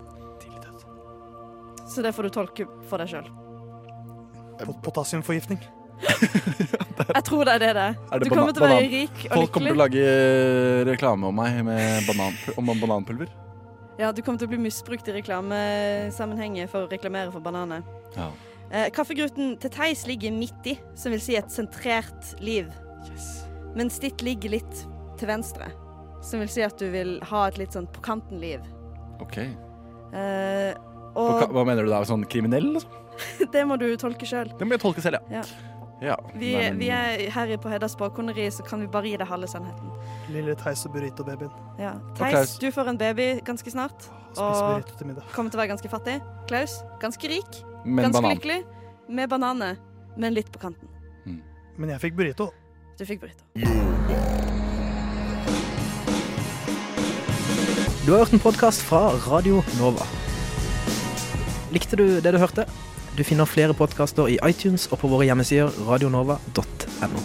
Så det får du tolke for deg sjøl. Pot- Potassiumforgiftning. Jeg tror det er det det er. Du kommer til å være rik og lykkelig. Folk kommer til å lage reklame om meg med banan, om bananpulver. Ja, du kommer til å bli misbrukt i reklamesammenhenger for å reklamere for bananer. Ja. Eh, kaffegruten til Theis ligger midt i, som vil si et sentrert liv. Mens ditt ligger litt til venstre, som vil si at du vil ha et litt sånn på kanten-liv. OK. Eh, Hva, og hva mener du da? Sånn kriminell? Liksom? det må du tolke sjøl. Det må jeg tolke selv, ja. Ja. ja. Vi, nei, men- vi er her på Hedda spåkoneri, så kan vi bare gi deg halve sannheten. Lille Theis og burrito-babyen. Ja. Klaus? Theis, du får en baby ganske snart. Og burrito til middag. kommer til å være ganske fattig. Klaus, ganske rik. Men ganske banan. lykkelig. Med bananer, men litt på kanten. Men jeg fikk burrito. Du fikk bryta. Du har hørt en podkast fra Radio Nova. Likte du det du hørte? Du finner flere podkaster i iTunes og på våre hjemmesider radionova.no.